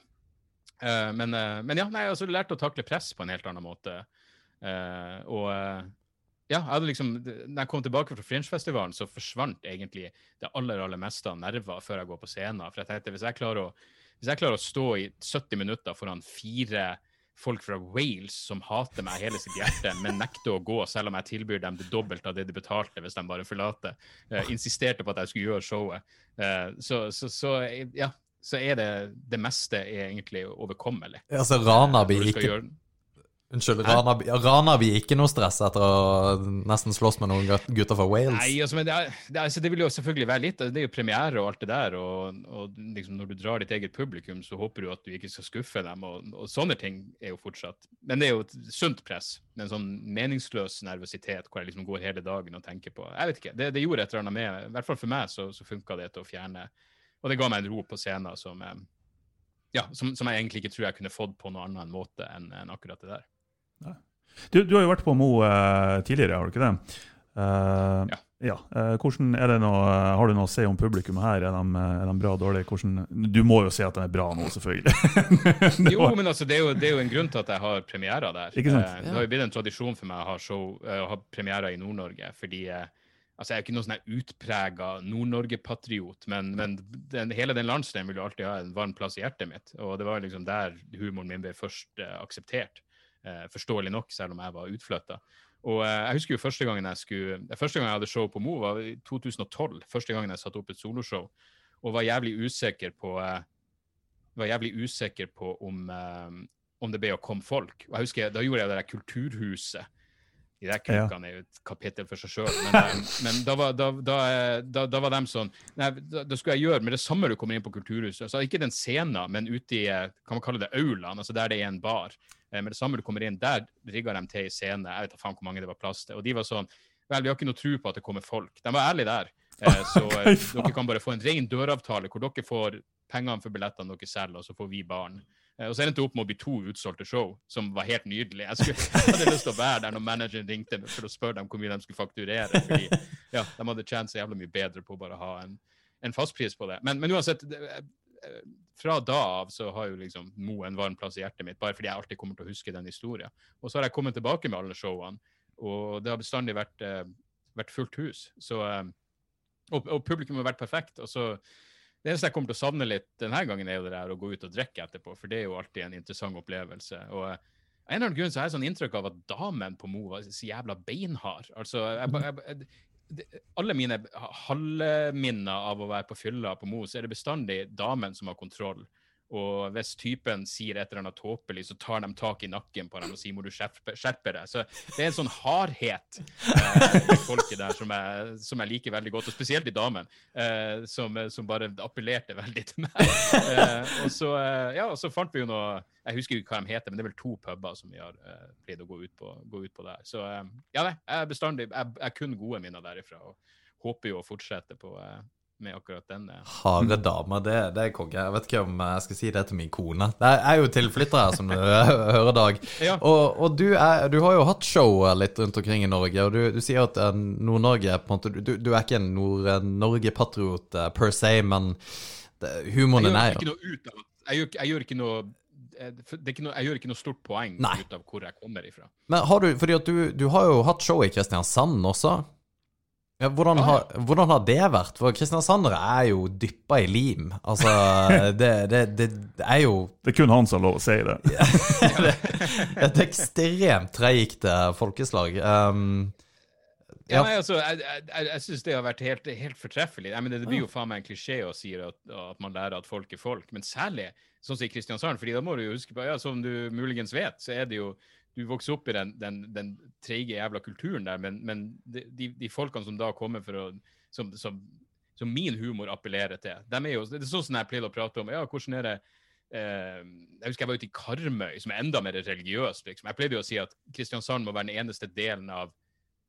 Uh, men, uh, men ja, nei, altså, jeg lærte å takle press på en helt annen måte. Eh, og eh, ja, jeg hadde liksom, når jeg kom tilbake fra Fringe-festivalen, så forsvant egentlig det aller aller meste av nerver før jeg går på scenen. For jeg tenkte, hvis jeg klarer å, jeg klarer å stå i 70 minutter foran fire folk fra Wales som hater meg hele sitt hjerte, men nekter å gå selv om jeg tilbyr dem det dobbelte av det de betalte hvis de bare forlater, eh, insisterte på at jeg skulle gjøre showet, eh, så, så, så, ja, så er det det meste er egentlig overkommelig. Altså, Rana Når blir du skal ikke gjøre- Unnskyld? Rana, Rana blir ikke noe stress etter å nesten slåss med noen gutter fra Wales. Nei, altså, men det, er, det, altså, det vil jo selvfølgelig være litt Det er jo premiere og alt det der, og, og liksom når du drar ditt eget publikum, så håper du at du ikke skal skuffe dem, og, og sånne ting er jo fortsatt Men det er jo et sunt press. En sånn meningsløs nervøsitet hvor jeg liksom går hele dagen og tenker på Jeg vet ikke. Det, det gjorde et eller annet med I hvert fall for meg så, så funka det til å fjerne Og det ga meg en ro på scenen som eh, ja, som, som jeg egentlig ikke tror jeg kunne fått på noen annen måte enn enn akkurat det der. Du, du har jo vært på Mo eh, tidligere, har du ikke det? Uh, Ja. ja. Eh, hvordan det noe, har du noe å si om publikum her? Er de, er de bra dårlige? Hvordan, du må jo si at de er bra nå, selvfølgelig. Det Jo, men altså, det er jo, det er jo en grunn til at jeg har premierer der. Ikke sant? Eh, Det har jo blitt en tradisjon for meg å ha, show, å ha premierer i Nord-Norge. fordi altså, Jeg er ikke noen sånn utprega Nord-Norge-patriot, men, men den, hele den landsdelen vil jo alltid ha en varm plass i hjertet mitt. Og det var liksom der humoren min ble først uh, akseptert. Eh, forståelig nok, selv om jeg var utflytta. Og eh, jeg husker jo første gangen jeg skulle Første gangen jeg hadde show på Mo, var i 2012. Første gangen jeg satte opp et soloshow. Og var jævlig usikker på eh, var jævlig usikker på om, om det ble å komme folk. Og jeg husker, Da gjorde jeg det der Kulturhuset De der kukene er jo et kapittel for seg sjøl. Men, eh, men da, var, da, da, eh, da, var de sånn Nei, da, skulle jeg gjøre med det samme du kommer inn på Kulturhuset. Altså, ikke den scenen, men ute i eh, kan man kalle det aulaen, altså der det er en bar. Eh, Med det samme du kommer inn, der rigga de til ei scene. Jeg vet da faen hvor mange det var plass til. Og de var sånn Vel, vi har ikke noe tro på at det kommer folk. De var ærlige der. Eh, Så eh, dere kan bare få en ren døravtale hvor dere får pengene for billettene dere selger, og så får vi barn. Eh, Og så endte det opp med å bli to utsolgte show, som var helt nydelig. Jeg, skulle, jeg hadde lyst til å være der når manageren ringte for å spørre dem hvor mye de skulle fakturere. fordi ja, de hadde tjent så jævlig mye bedre på å bare ha en, en fastpris på det. Men, men uansett, eh, fra da av så har jo liksom Mo en varm plass i hjertet mitt, bare fordi jeg alltid kommer til å huske den historien. Og så har jeg kommet tilbake med alle showene, og det har bestandig vært, eh, vært fullt hus. Så, eh, og, og publikum har vært perfekt. og så det eneste jeg kommer til å savne litt denne gangen, er jo det der å gå ut og drikke etterpå, for det er jo alltid en interessant opplevelse. Og av en eller annen grunn så har jeg sånn inntrykk av at damen på Mo var så jævla beinhard. Altså, jeg, jeg, jeg, alle mine halvminner av å være på fylla på Mo, så er det bestandig damen som har kontroll. Og hvis typen sier et eller annet tåpelig, så tar de tak i nakken på dem og sier 'må du skjerpe, skjerpe deg'. Så det er en sånn hardhet eh, i folket der som jeg, som jeg liker veldig godt, og spesielt i damen, eh, som, som bare appellerte veldig til meg. Eh, og, så, eh, ja, så fant vi jo noe Jeg husker ikke hva de heter, men det er vel to puber som vi har eh, pleid å gå ut på, gå ut på der. Så eh, ja, nei, jeg er bestandig jeg er kun gode minner derifra, og håper jo å fortsette på, eh, med akkurat den. Harde damer, det, det er konge. Jeg vet ikke om jeg skal si det til min kone. Jeg er jo tilflytter her, som du hører, Dag. Ja. Og, og du, er, du har jo hatt show litt rundt omkring i Norge, og du, du sier at eh, Nord-Norge på en måte Du, du er ikke en Nord-Norge-patriot eh, per se, men det, humoren din er jo jeg gjør, jeg gjør ikke noe eh, det ikke noe, jeg gjør ikke noe stort poeng Nei. ut av hvor jeg kommer ifra. Men har du Fordi at du, du har jo hatt show i Kristiansand også. Ja, hvordan, har, hvordan har det vært? For kristiansandere er jo dyppa i lim. Altså, det, det, det, det er jo Det er kun han som har lov å si det. et ekstremt treigt eh, folkeslag. Um, Ja, ja, nei, altså, jeg, jeg, jeg syns det har vært helt, helt fortreffelig. Jeg mener, det blir jo faen meg en klisjé å si at, at man lærer at folk er folk, men særlig sånn som i Kristiansand. fordi da må du jo huske på, ja, som du muligens vet, så er det jo Du vokser opp i den, den, den treige jævla kulturen der, men, men de, de, folkene som da kommer for å som, som, som min humor appellerer til, de er jo Det er sånn jeg pleide å prate om. ja, hvordan er det eh, jeg husker jeg var ute i Karmøy, som er enda mer religiøst. Liksom. Jeg pleide jo å si at Kristiansand må være den eneste delen av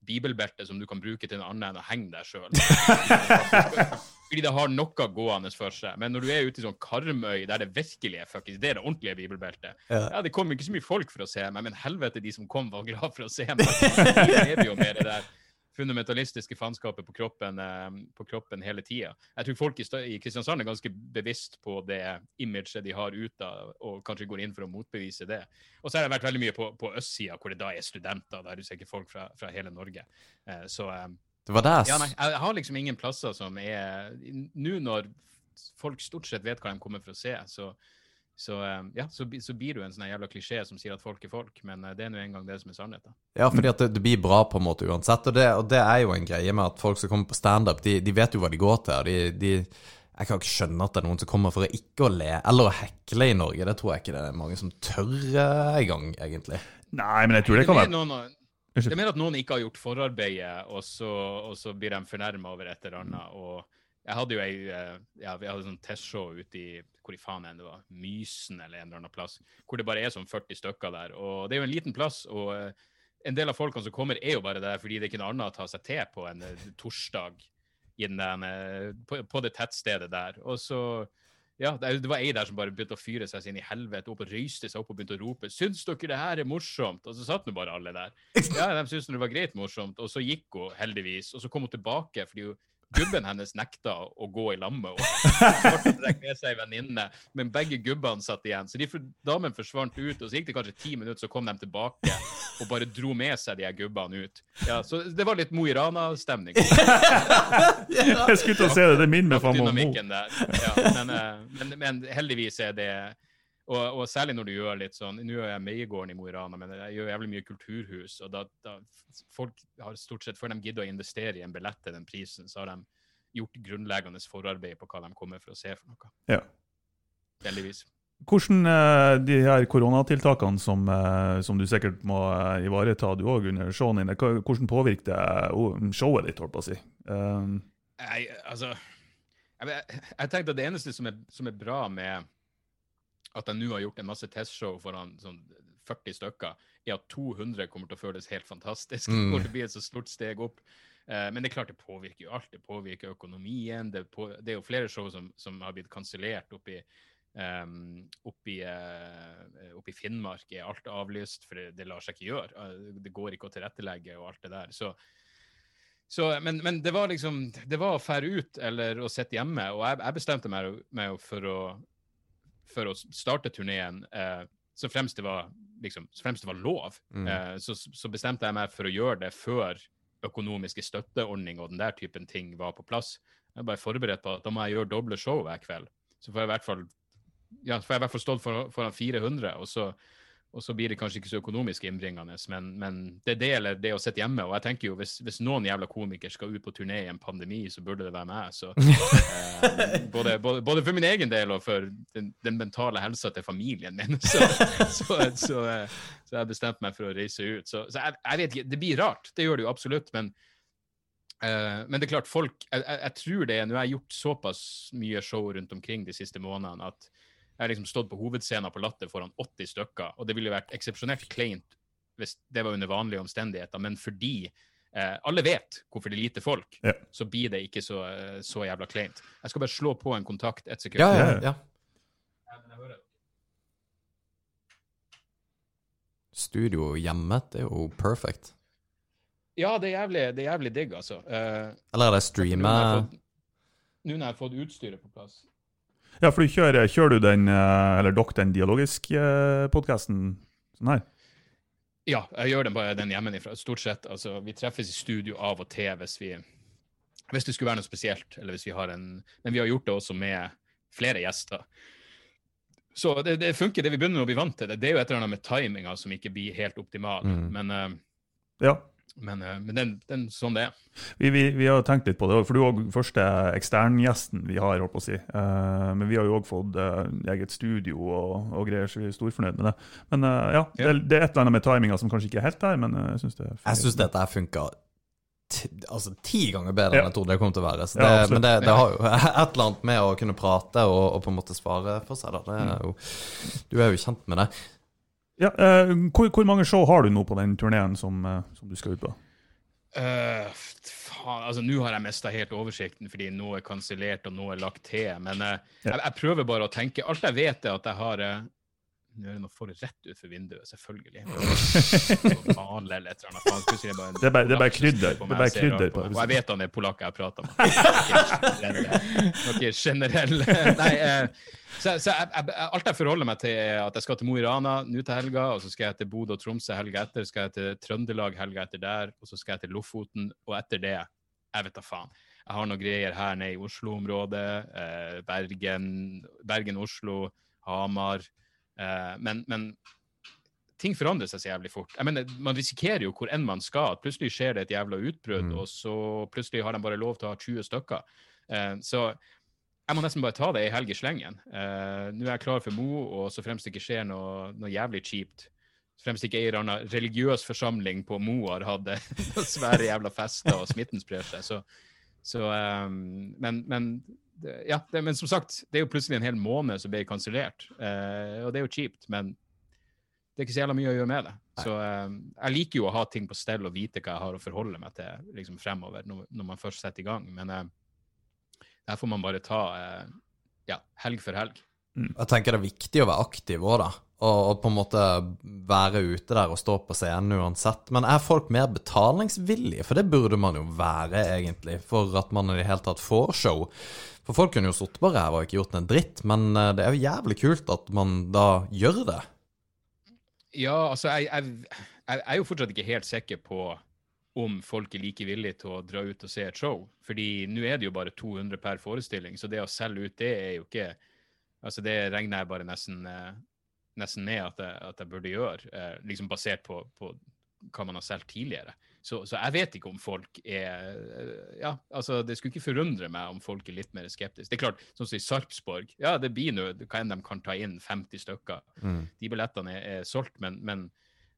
bibelbelte som du kan bruke til noe annet enn å henge deg sjøl. Fordi det har noe gående for seg. Men når du er ute i sånn Karmøy, der det virkelig er fuckings Det er det ordentlige bibelbeltet. Ja. Ja, det kom ikke så mye folk for å se meg, men helvete, de som kom, var glad for å se meg. Det er jo mer det der fundamentalistiske faenskapet på kroppen, eh, på kroppen hele tida. Jeg tror folk i, i Kristiansand er ganske bevisst på det imaget de har ute, og kanskje går inn for å motbevise det. Og så har jeg vært veldig mye på, på østsida, hvor det da er studenter. Der du ser ikke folk fra, fra hele Norge. Eh, så eh, det var det. ja, nei, jeg har liksom ingen plasser som er Nå når folk stort sett vet hva de kommer for å se, så, så, eh, ja, så, så blir jo en sånn jævla klisjé som sier at folk er folk, men eh, det er nå engang det som er sannheten. Ja, fordi at det, det blir bra på en måte uansett. Og det, og det er jo en greie med at folk som kommer på standup, de, de vet jo hva de går til. De, de, jeg kan ikke skjønne at det er noen som kommer for å ikke å le, eller å hekle i Norge. Det tror jeg ikke det er mange som tør i engang, egentlig. Nei, men jeg tror det kan være det er mer at noen ikke har gjort forarbeidet, og så, og så blir de fornærma over et eller annet. og jeg hadde jo ei, eh, ja, vi hadde sånn testshow ute i hvor i faen enn det var, Mysen eller en eller annen plass, hvor det bare er sånn 40 stykker der. Og det er jo en liten plass, og eh, en del av folkene som kommer, er jo bare der fordi det er ikke noe annet å ta seg til på en eh, torsdag den, eh, på, på det tettstedet der. Og så ja, det, var ei der som bare begynte å fyre seg inn i helvete opp og røyste seg opp og begynte å rope 'Syns dere det her er morsomt?' Og så satt nå bare alle der. Ja, de syntes det var greit morsomt, og så gikk hun heldigvis. Og så kom hun tilbake fordi hun, gubben hennes nekta å gå i lag med henne. Men begge gubbene satt igjen. Så de for, damen forsvant ut, og så gikk det kanskje ti minutter, så kom de tilbake og bare dro med seg de her gubbene ut. Ja, Så det var litt Mo i Rana-stemning. Jeg skulle til å si det, det minner meg om Mo. men, eh, men, men heldigvis er det og, og særlig når du gjør litt sånn Nå er jeg Meiegården i Mo i Rana, men jeg gjør jævlig mye kulturhus. Og da, da folk har stort sett, før de gidder å investere i en billett til den prisen, så har de gjort grunnleggende forarbeid på hva de kommer for å se for noe. Ja. Heldigvis. hvordan eh, de her koronatiltakene som, eh, som du sikkert må eh, ivareta du òg under showene dine, hvordan påvirker det showet ditt, holdt på å si? Um. Nei, altså Jeg, jeg tenkte at det eneste som er, som er bra med at jeg nå har gjort en masse testshow foran sånn 40 stykker, er at 200 kommer til å føles helt fantastisk. Mm. det blir et så stort steg opp. Eh, men det er klart det påvirker jo alt. Det påvirker økonomien. Det, på, det er jo flere show som, som har blitt kansellert oppi Um, oppi, uh, oppi Finnmark er alt avlyst, for det, det lar seg ikke gjøre. Eh, det går ikke å tilrettelegge og alt det der. Så, så, men, men det var liksom Det var å fære ut eller å sitte hjemme, og jeg, jeg bestemte meg, meg for, å, for å starte turneen eh, så fremst det var liksom, så fremst det var lov. Mm. Eh, så, så bestemte jeg meg for å gjøre det før økonomiske støtteordning og den der typen ting var på plass. Jeg er bare forberedt på at da må jeg gjøre doble show hver kveld. Så får jeg i hvert fall ja, får jeg i hvert fall stått for, foran 400, og så, og så blir det kanskje ikke så økonomisk innbringende, men, men det er det det å sitte hjemme. Og jeg tenker jo, hvis, hvis noen jævla komiker skal ut på turné i en pandemi, så burde det være meg. Så, eh, både, både, både for min egen del og for den, den mentale helsa til familien min. Så, så, så, eh, så jeg bestemte meg for å reise ut. Så, så jeg, jeg vet ikke, det blir rart, det gjør det jo absolutt. men Eh, men det er klart, folk Jeg, jeg, jeg tror det er Nå har jeg gjort såpass mye show rundt omkring de siste månedene at jeg har liksom stått på hovedscenen på Latter foran 80 stykker, og det ville vært eksepsjonelt kleint hvis det var under vanlige omstendigheter, men fordi eh, alle vet hvorfor det er lite folk, Ja. så blir det ikke så, eh, så jævla kleint. Jeg skal bare slå på en kontakt ett sekund. Ja, ja, Ja, ja. Studio hjemme, det er jo perfect. Ja, det er jævlig, det er jævlig digg, altså. Eh, Eller er det streame Nå når jeg har fått utstyret på plass. Ja, for du kjører, kjører du den, eh, eller dere, den dialogiske podkasten sånn her? Ja, jeg gjør den bare den hjemmefra. Stort sett. Altså, vi treffes i studio av og til hvis vi Hvis det skulle være noe spesielt, eller hvis vi har en Men vi har gjort det også med flere gjester. Så det, det funker, det vi begynner å bli vant til. Det, det er jo et eller annet med timinga som ikke blir helt optimal. Mm. Men, uh, Ja. Men, eh, men den, den, sånn det er. Vi, vi, vi har tenkt litt på det, for du er òg første eksterngjesten vi har, holdt på å si. Uh, men vi har jo òg fått uh, eget studio og, og greier, så vi er storfornøyd med det. Men uh, ja, Ja. Det, det er et eller annet med timinga som kanskje ikke er helt der, men jeg syns det Jeg syns dette her funka altså, ti ganger bedre Ja. enn jeg trodde det kom til å være. Så Ja, det, absolutt. men det, det har jo et eller annet med å kunne prate og, og på en måte svare for seg. Da. Det er jo, du er jo kjent med det. Ja, uh, hvor, hvor mange show har du nå på den turneen som, uh, som du skal ut på? Uh, faen, altså Nå har jeg mista helt oversikten, fordi noe er kansellert og noe er lagt til. Men jeg, jeg prøver bare å tenke. Alt jeg vet, er at jeg har det noe for rett utfor vinduet, selvfølgelig. Male eller et eller annet. Det er bare- det er bare krydder. Det er bare krydder på Og jeg vet han er polakk jeg prater med. Noe generelle Nei, eh, så, så jeg, jeg, alt jeg forholder meg til, er at jeg skal til Mo i Rana nå til helga, og så skal jeg til Bodø og Tromsø helga etter, skal jeg til Trøndelag helga etter der, og så skal jeg til Lofoten, og etter det Jeg vet da faen. Jeg har noen greier her nede i Oslo-området. Eh, Bergen, Bergen, Oslo, Hamar. Eh, men, men ting forandrer seg så jævlig fort. Jeg mener, Man risikerer jo hvor enn man skal. at Plutselig skjer det et jævla utbrudd, Mm. og så plutselig har de bare lov til å ha 20 stykker. Uh, så jeg må nesten bare ta det ei helg i slengen. Uh, Nå er jeg klar for Mo, og så fremst det ikke skjer noe, noe jævlig kjipt Fremst ikke ei eller religiøs forsamling på Mo har hatt svære jævla fester, og smitten sprer seg. Så, så um, men, men det- ja, det, men som sagt, det er jo plutselig en hel måned som ble kansellert. Uh, og det er jo kjipt, men det er ikke så jævla mye å gjøre med det. Så uh, jeg liker jo å ha ting på stell og vite hva jeg har å forholde meg til liksom fremover, når, når man først setter i gang. Men uh, der får man bare ta ja, helg for helg. Jeg tenker det er viktig å være aktiv òg, da. Og, på en måte være ute der og stå på scenen uansett. Men er folk mer betalingsvillige? For det burde man jo være, egentlig, for at man i det hele tatt får show. For folk kunne jo sittet på ræva og ikke gjort en dritt, men eh, det er jo jævlig kult at man da gjør det. Ja, altså, jeg, jeg jeg er jo fortsatt ikke helt sikker på om folk er like villige til å dra ut og se et show. Fordi nå er det jo bare 200 per forestilling, så det å selge ut det er jo ikke Altså, det regner jeg bare nesten, eh, nesten ned at jeg, at jeg burde gjøre, eh, liksom basert på, på hva man har solgt tidligere. Så, så jeg vet ikke om folk er eh, Ja, altså, det skulle ikke forundre meg om folk er litt mer skeptiske. Det er klart, sånn som i Sarpsborg, ja, det blir nå hva enn de kan ta inn 50 stykker. Mm. De billettene er, er solgt, men, men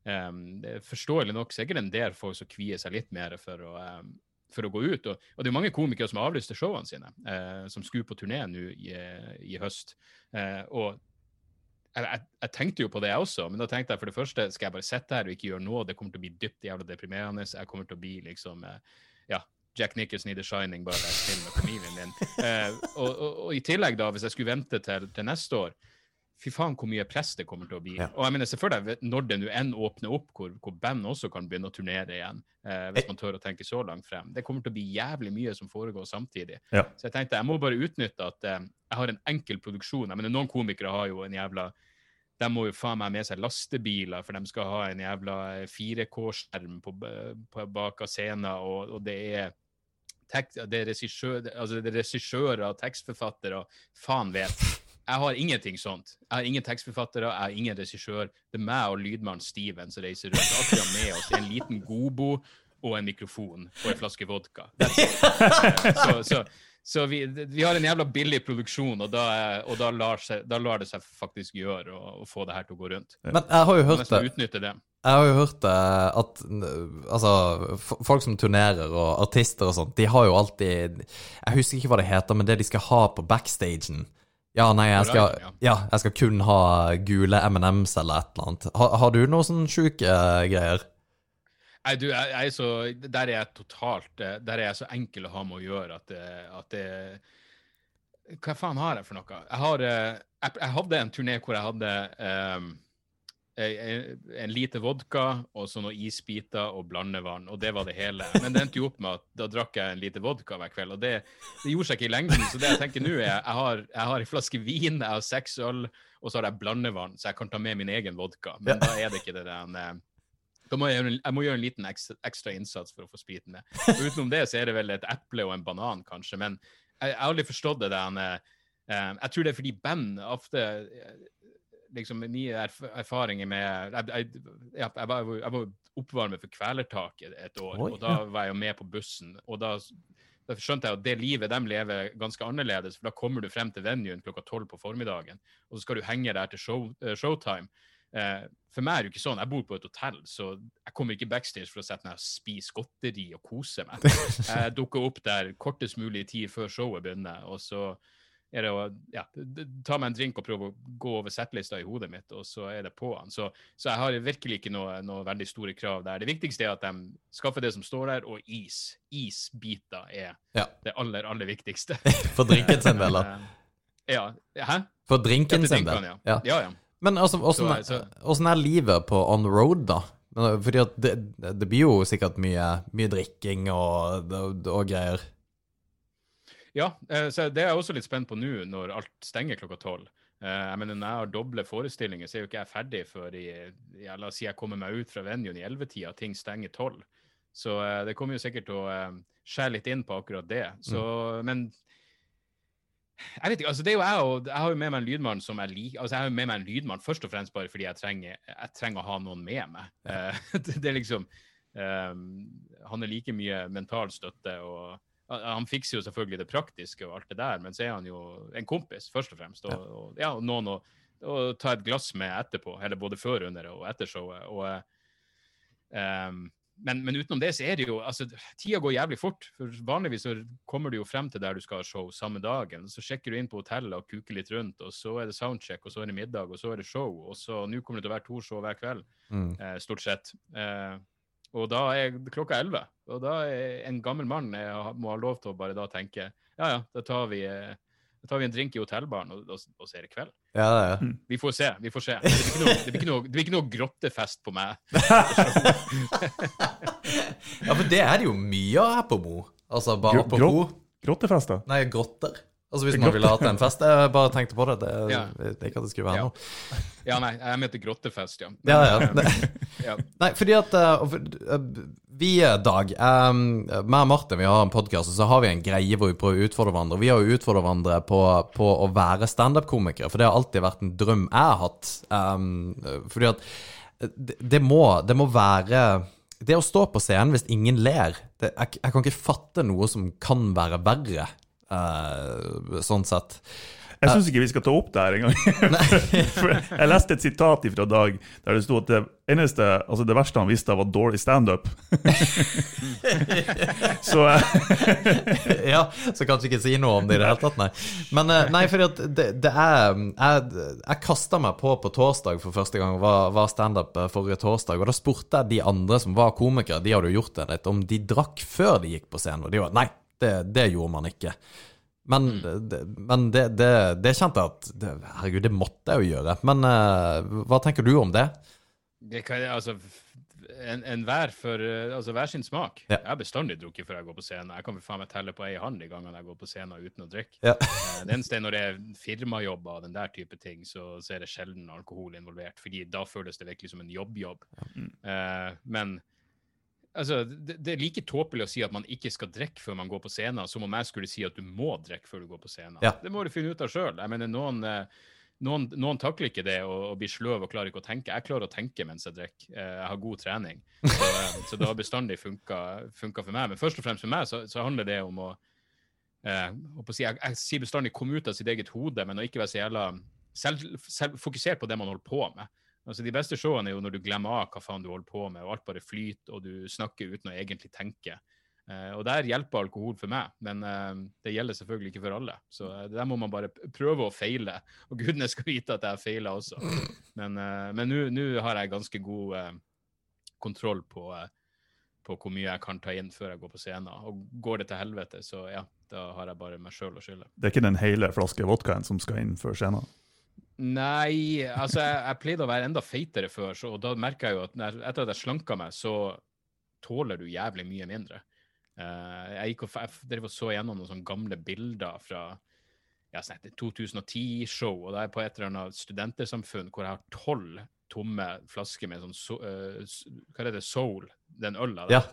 um, det er forståelig nok sikkert en del folk som kvier seg litt mer for å um, for å gå ut. Og, og det er mange komikere som avlyste showene sine, eh, som skulle på turné nå i, i høst. Eh, og jeg, jeg, jeg, tenkte jo på det, jeg også, men da tenkte jeg for det første skal jeg bare sitte her og ikke gjøre noe. Det kommer til å bli dypt jævla deprimerende. Jeg kommer til å bli liksom eh, ja, Jack Nicholson i The Shining, bare jeg spiller med familien min. Eh, og, og, og, i tillegg, da, hvis jeg skulle vente til, til neste år Fy faen, hvor mye press det kommer til å bli. Ja. Og jeg mener, se for deg når det nå enn åpner opp, hvor, hvor band også kan begynne å turnere igjen. Eh, hvis man tør å tenke så langt frem. Det kommer til å bli jævlig mye som foregår samtidig. Ja. Så jeg tenkte jeg må bare utnytte at eh, jeg har en enkel produksjon. Jeg mener, Noen komikere har jo en jævla de må jo faen meg med seg lastebiler, for de skal ha en jævla 4K-skjerm på, på, bak av scenen, og, og det er tek, det er regissører, altså og tekstforfattere, faen vet. Jeg har ingenting sånt. Jeg har ingen tekstforfattere, jeg har ingen regissør. Det er meg og lydmannen Steven som reiser rundt. akkurat vi har med oss, i en liten gobo og en mikrofon og en flaske vodka. Så, så, så vi, vi har en jævla billig produksjon, og da, og da, lar, seg, da lar det seg faktisk gjøre å, å få det her til å gå rundt. Men jeg har jo hørt det. det. Jeg har jo hørt det at altså, folk som turnerer og artister og sånt, de har jo alltid Jeg husker ikke hva det heter, men det de skal ha på backstagen Ja, nei, jeg skal, ja, jeg skal kun ha gule M&M's eller et eller annet. Har, har du noe sånn sjuke eh, greier? Nei, du, jeg, jeg så, der er jeg totalt eh, Der er jeg så enkel å ha med å gjøre at, det- at det Hva faen har jeg for noe? Jeg, har, eh, jeg, jeg hadde en turné hvor jeg hadde um, en, liter lite vodka og så noen isbiter og blandevann, og det var det hele. Men det endte jo opp med at da drakk jeg en lite vodka hver kveld, og det, det gjorde seg ikke i lengden. Så det jeg tenker nå, er jeg har, jeg har en flaske vin, jeg har seks øl, og så har jeg blandevann, så jeg kan ta med min egen vodka. Men da er det ikke det der eh, da må jeg, jeg må gjøre en liten ekstra, ekstra innsats for å få spriten. Og utenom det så er det vel et eple og en banan, kanskje. Men jeg, jeg har aldri forstått det der eh, eh, Jeg tror det er fordi band ofte eh, liksom Mye erf erfaringer med Jeg, jeg, ja, jeg, var, var oppvarmer for Kvelertaket et, år, Oi, og da var jeg jo med på bussen. og da da skjønte jeg at det livet de lever, ganske annerledes. For da kommer du frem til venuen klokka tolv på formiddagen, og så skal du henge der til show, eh, showtime. Eh, for meg er det jo ikke sånn. Jeg bor på et hotell, så jeg kommer ikke backstage for å sette meg og spise godteri og kose meg. Jeg dukker opp der kortest mulig tid før showet begynner, og så er det å ja, ta meg en drink og prøve å gå over settlista i hodet mitt, og så er det på han. Så, så jeg har virkelig ikke noe, noe veldig store krav der. Det viktigste er at de skaffer det som står der, og is. Isbiter er Ja. det aller, aller viktigste. For drinken sin del, da. Eh, Ja. Hæ? For drinken sin del. ja. Ja. Ja, ja. Men altså, åssen er- er livet på on road, da? Fordi at det, det blir jo sikkert mye, mye drikking og, og, og greier. Ja, eh, så det er jeg også litt spent på nå, når alt stenger klokka tolv. Eh, Jeg mener, Når jeg har doble forestillinger, så er jo ikke jeg ferdig før i ja, La oss si jeg kommer meg ut fra venuen i ellevetida, ting stenger tolv. Så eh, det kommer jo sikkert til å skjære litt inn på akkurat det. Så, Men jeg vet ikke, altså det er jo jeg og jeg har jo med meg en lydmann som jeg liker. Altså jeg har jo med meg en lydmann først og fremst bare fordi jeg trenger, jeg trenger å ha noen med meg. Ja. det, det er liksom um, Han er like mye mental støtte og han fikser jo selvfølgelig det praktiske og alt det der, men så er han jo en kompis, først og fremst. Og, og, ja, noen å, å ta et glass med etterpå, eller både før, under og etter showet. Og, ehm, men, men utenom det så er det jo altså, Tida går jævlig fort. for Vanligvis så kommer du jo frem til der du skal ha show samme dagen. Så sjekker du inn på hotellet og kuker litt rundt, og så er det soundcheck, og så er det middag, og så er det show. Og så nå kommer det til å være to show hver kveld, Mm. eh, stort sett. Eh, og da er klokka elleve. Og da er en gammel mann jeg må ha lov til å bare da tenke ja ja, da tar vi, eh, da tar vi en drink i hotellbaren, og, og, og så er det kveld. Ja, det er. Vi får se. vi får se. Det blir ikke noe, det blir ikke noe, det blir ikke noe grottefest på meg. ja, for det er det jo mye av her på Mo. Altså bare apropos grott- Grottefester. Nei, grotter. Altså Hvis man ville hatt en fest. Jeg bare tenkte på det. Det, Ja. det er ikke at det skulle være Ja. noe. Ja, nei, jeg mente grottefest, ja. Ja, ja. ja. Nei, fordi at uh, Vi, eh, Dag, um, meg og Martin vi har en podkast, og så har vi en greie hvor vi prøver å utfordre hverandre. Vi har jo utfordret hverandre på, på å være standup-komikere, for det har alltid vært en drøm jeg har hatt. Um, fordi at det, det, må, det må være Det å stå på scenen hvis ingen ler det, jeg, jeg kan ikke fatte noe som kan være verre, eh, sånn sett. Jeg syns ikke vi skal ta opp det her engang. For jeg leste et sitat fra Dag der det sto at det eneste, altså det verste han visste, var dårlig standup. så eh, ja, så kanskje ikke si noe om det i det hele tatt, nei. Men eh, nei, at det, det er Jeg, jeg kasta meg på på torsdag for første gang, var, var standup forrige torsdag, og da spurte jeg de andre som var komikere, de hadde jo gjort det litt, om de drakk før de gikk på scenen, og de var nei, det, det gjorde man ikke. Men, det, men det, det, det kjente jeg at Herregud, det måtte jeg jo gjøre. Men uh, hva tenker du om det? Det kan, altså, en, en hver, for, altså, hver sin smak. Ja. Jeg har bestandig drukket før jeg går på scenen. Jeg kan faen meg telle på ei hånd de gangene jeg går på scenen uten å drikke. Ja. Eh, Det eneste er når det er firmajobber og den der type ting, så, så er det sjelden alkohol involvert. fordi da føles det virkelig som en jobb-jobb. Eh, men altså, det, det er like tåpelig å si at man ikke skal drikke før man går på scenen, som om jeg skulle si at du må drikke før du går på scenen. Ja. Det må du finne ut av sjøl. Noen, eh, noen, noen takler ikke det og, og blir sløv og klarer ikke å tenke. Jeg klarer å tenke mens jeg drikker. Eh, Jeg har god trening. Så, eh, så det har bestandig funka for meg. Men først og fremst for meg så, så handler det om å eh, si, jeg, jeg sier bestandig 'kom ut av sitt eget hode, men å ikke være så jævla selv, selv, fokusert på det man holder på med. Altså De beste showene er jo når du glemmer av hva faen du holder på med, og alt bare flyter, og du snakker uten å egentlig tenke. Uh, og der hjelper alkohol for meg, men uh, det gjelder selvfølgelig ikke for alle. Så uh, der må man bare prøve å feile. Og gudene skal vite at jeg har feila også. Men nå har jeg ganske god kontroll på, på hvor mye jeg kan ta inn før jeg går på scenen. Og går det til helvete, så ja, da har jeg bare meg sjøl å skylde. det er ikke den hele flaske vodkaen som skal inn før scenen. Nei, altså jeg, jeg pleide å være enda feitere før, så, og da merka jeg jo at når, etter at jeg slanka meg, så tåler du jævlig mye mindre. Uh, jeg gikk og jeg drev og så gjennom noen sånne gamle bilder fra ja, sånn 2010-show, og da er jeg på et eller annet studentersamfunn hvor jeg har tolv tomme flasker med sånn so, uh, Hva er det, Soul? Den øla der. Ja.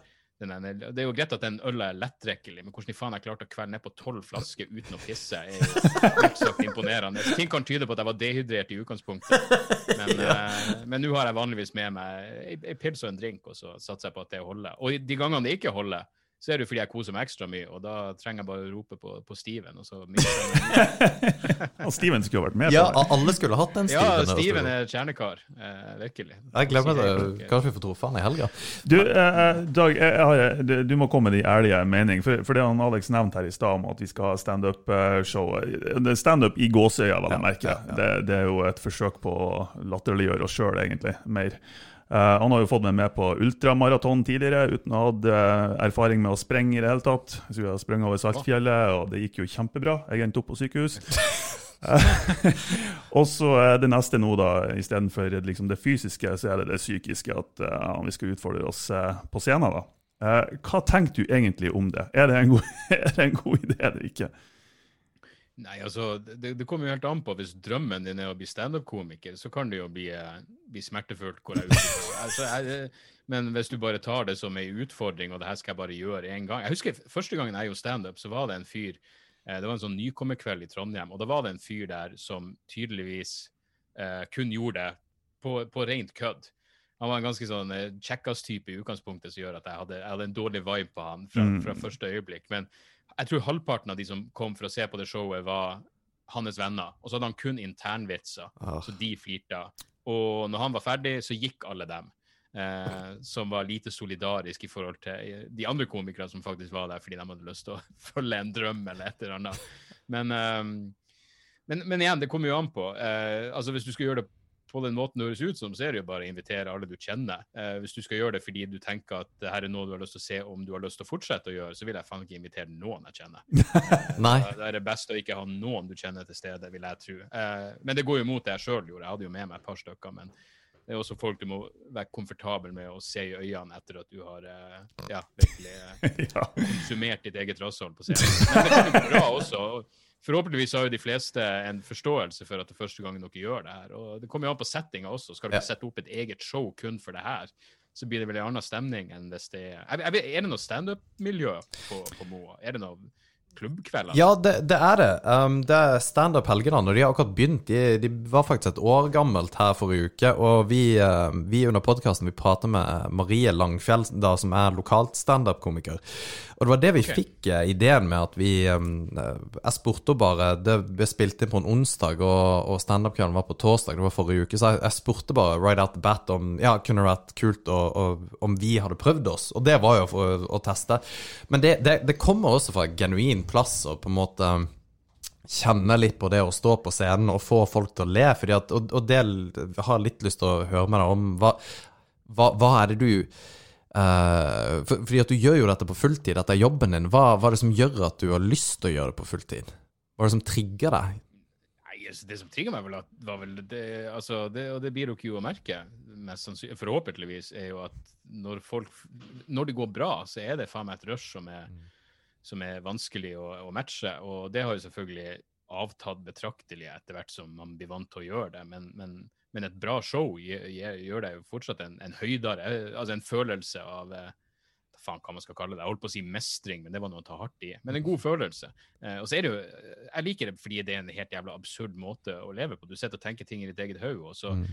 Den er, det er jo greit at den øla er lettdrikkelig, men hvordan i faen jeg klarte å kvele ned på tolv flasker uten å pisse, er jo mildt sagt imponerende. Ting kan tyde på at jeg var dehydrert i utgangspunktet, men eh, men nå har jeg vanligvis med meg en ei pils og en drink, og så satser jeg på at det holder. Og de gangene det ikke holder, så er det jo fordi jeg koser meg ekstra mye, og da trenger jeg bare å rope på, på Steven, og så. Og Steven skulle jo vært med Ja, på det. alle skulle hatt den Steven. Ja, Steven er kjernekar, eh, virkelig. Jeg glemmer det. Kanskje vi får truffet han i helga. Du, eh, eh, Dag, jeg, jeg har, du, du må komme med din ærlige mening. For, for det han Alex nevnte her i stad om at vi skal ha standup-show Standup i gåseøya, vel å merke. ja, ja. Det, det er jo et forsøk på å latterliggjøre oss sjøl, egentlig. Mer. Eh, han har jo fått meg med på ultramaraton tidligere, uten å ha hatt eh, erfaring med å sprenge i det hele tatt. Så vi har sprunget over Saltfjellet, og det gikk jo kjempebra. Jeg endte opp på sykehus. og så det neste nå, da, istedenfor liksom det fysiske, så er det det psykiske. At eh, vi skal utfordre oss eh, på scenen. da. Eh, hva tenker du egentlig om det? Er det en god, det en god idé eller ikke? Nei, altså, det, det kommer jo helt an på. Hvis drømmen din er å bli standup-komiker, så kan det jo bli, eh, bli smertefullt. Hvor jeg altså, jeg, men hvis du bare tar det som ei utfordring, og det her skal jeg bare gjøre én gang Jeg husker første gangen jeg gjorde standup, så var det en fyr eh, Det var en sånn nykommerkveld i Trondheim, og da var det en fyr der som tydeligvis eh, kun gjorde det på, på rent kødd. Han var en ganske sånn eh, kjekkas-type i utgangspunktet, som gjør at jeg hadde, jeg hadde en dårlig vibe på han fra, Mm. fra første øyeblikk. Men jeg tror halvparten av de som kom for å se på det showet, var hans venner. Og så hadde han kun internvitser, oh. så de flirte. Og når han var ferdig, så gikk alle dem. Eh, som var lite solidarisk i forhold til de andre komikerne som faktisk var der fordi de hadde lyst til å følge en drøm eller et eller annet. Men, eh, men, men igjen, det kommer jo an på. Eh, altså Hvis du skal gjøre det på den måten det høres ut som, så er det jo bare å invitere alle du kjenner. Eh, hvis du skal gjøre det fordi du tenker at det her er noe du har lyst til å se om du har lyst til å fortsette å gjøre, så vil jeg faen ikke invitere noen jeg kjenner. Nei. Da da er det best å ikke ha noen du kjenner til stede, vil jeg tro. Eh, men det går jo mot det jeg sjøl gjorde. Jeg hadde jo med meg et par stykker. Men det er også folk du må være komfortabel med å se i øynene etter at du har eh, ja, virkelig eh, ja. konsumert ditt eget rasshold på scenen. Men det kan jo bra også. Forhåpentligvis har jo de fleste en forståelse for at det er første gangen dere gjør det her. Og det kommer jo an på settinga også. Skal dere Ja. sette opp et eget show kun for det her, så blir det vel en annen stemning enn hvis det er Er det noe standup-miljø på, på Moa? Er det noe klubbkvelder. Ja, det, det er det. Um, det er standup Helgeland, og de har akkurat begynt. De, de var faktisk et år gammelt her forrige uke, og vi, uh, vi under podkasten prater med Marie Langfjell, da, som er lokalt standup-komiker. Og det var det vi okay. fikk uh, ideen med at vi um, uh, Jeg spurte bare Det ble spilt inn på en onsdag, og, og standup-kvelden var på torsdag, det var forrige uke, så jeg, jeg spurte bare right out the bat om Ja, kunne det vært kult og, og, om vi hadde prøvd oss, og det var jo for å, å teste. Men det, det, det kommer også fra en genuin plass og på en måte kjenne litt på det å stå på scenen og få folk til å le. Fordi at, og, og det jeg har litt lyst til å høre med deg om. Hva, hva, hva er det du uh, for, Fordi at du gjør jo dette på fulltid, dette er jobben din. Hva, hva er det som gjør at du har lyst til å gjøre det på fulltid? Hva er det som trigger deg? Nei, altså, det som trigger meg, vel, var vel det, altså, det, og det blir dere jo å merke, forhåpentligvis, er jo at når folk Når det går bra, så er det faen meg et rush som er, som er vanskelig å, å matche. Og det har jo selvfølgelig avtatt betraktelig etter hvert som man blir vant til å gjøre det. Men, men, men et bra show gjør, gjør jo fortsatt en, en høydere, eh, altså en følelse av eh, faen hva man skal kalle det. Jeg holdt på å si mestring, men det var noe å ta hardt i. Men en god følelse. Eh, og så er det jo, Jeg liker det fordi det er en helt jævla absurd måte å leve på. Du sitter og tenker ting i ditt eget hode. Mm.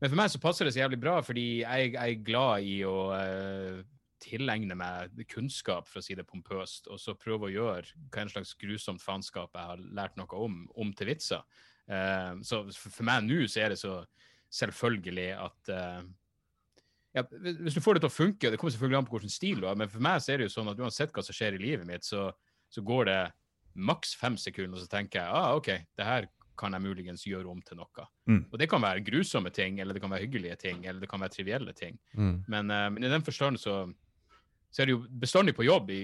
Men for meg så passer det så jævlig bra, fordi jeg, jeg er glad i å eh, tilegne meg kunnskap, for å si det pompøst, og så prøve å gjøre hva en slags grusomt faenskap jeg har lært noe om, om til vitser. Uh, så for, meg nå så er det så selvfølgelig at uh, ja, hvis du får det til å funke, det kommer selvfølgelig an på hvilken stil du har, men for meg så er det jo sånn at uansett hva som skjer i livet mitt, så, så går det maks fem sekunder, og så tenker jeg ah, OK, det her kan jeg muligens gjøre om til noe. Mm. Og det kan være grusomme ting, eller det kan være hyggelige ting, eller det kan være trivielle ting. Mm. Men, uh, men i den forstand så, så er det jo bestandig på jobb, i,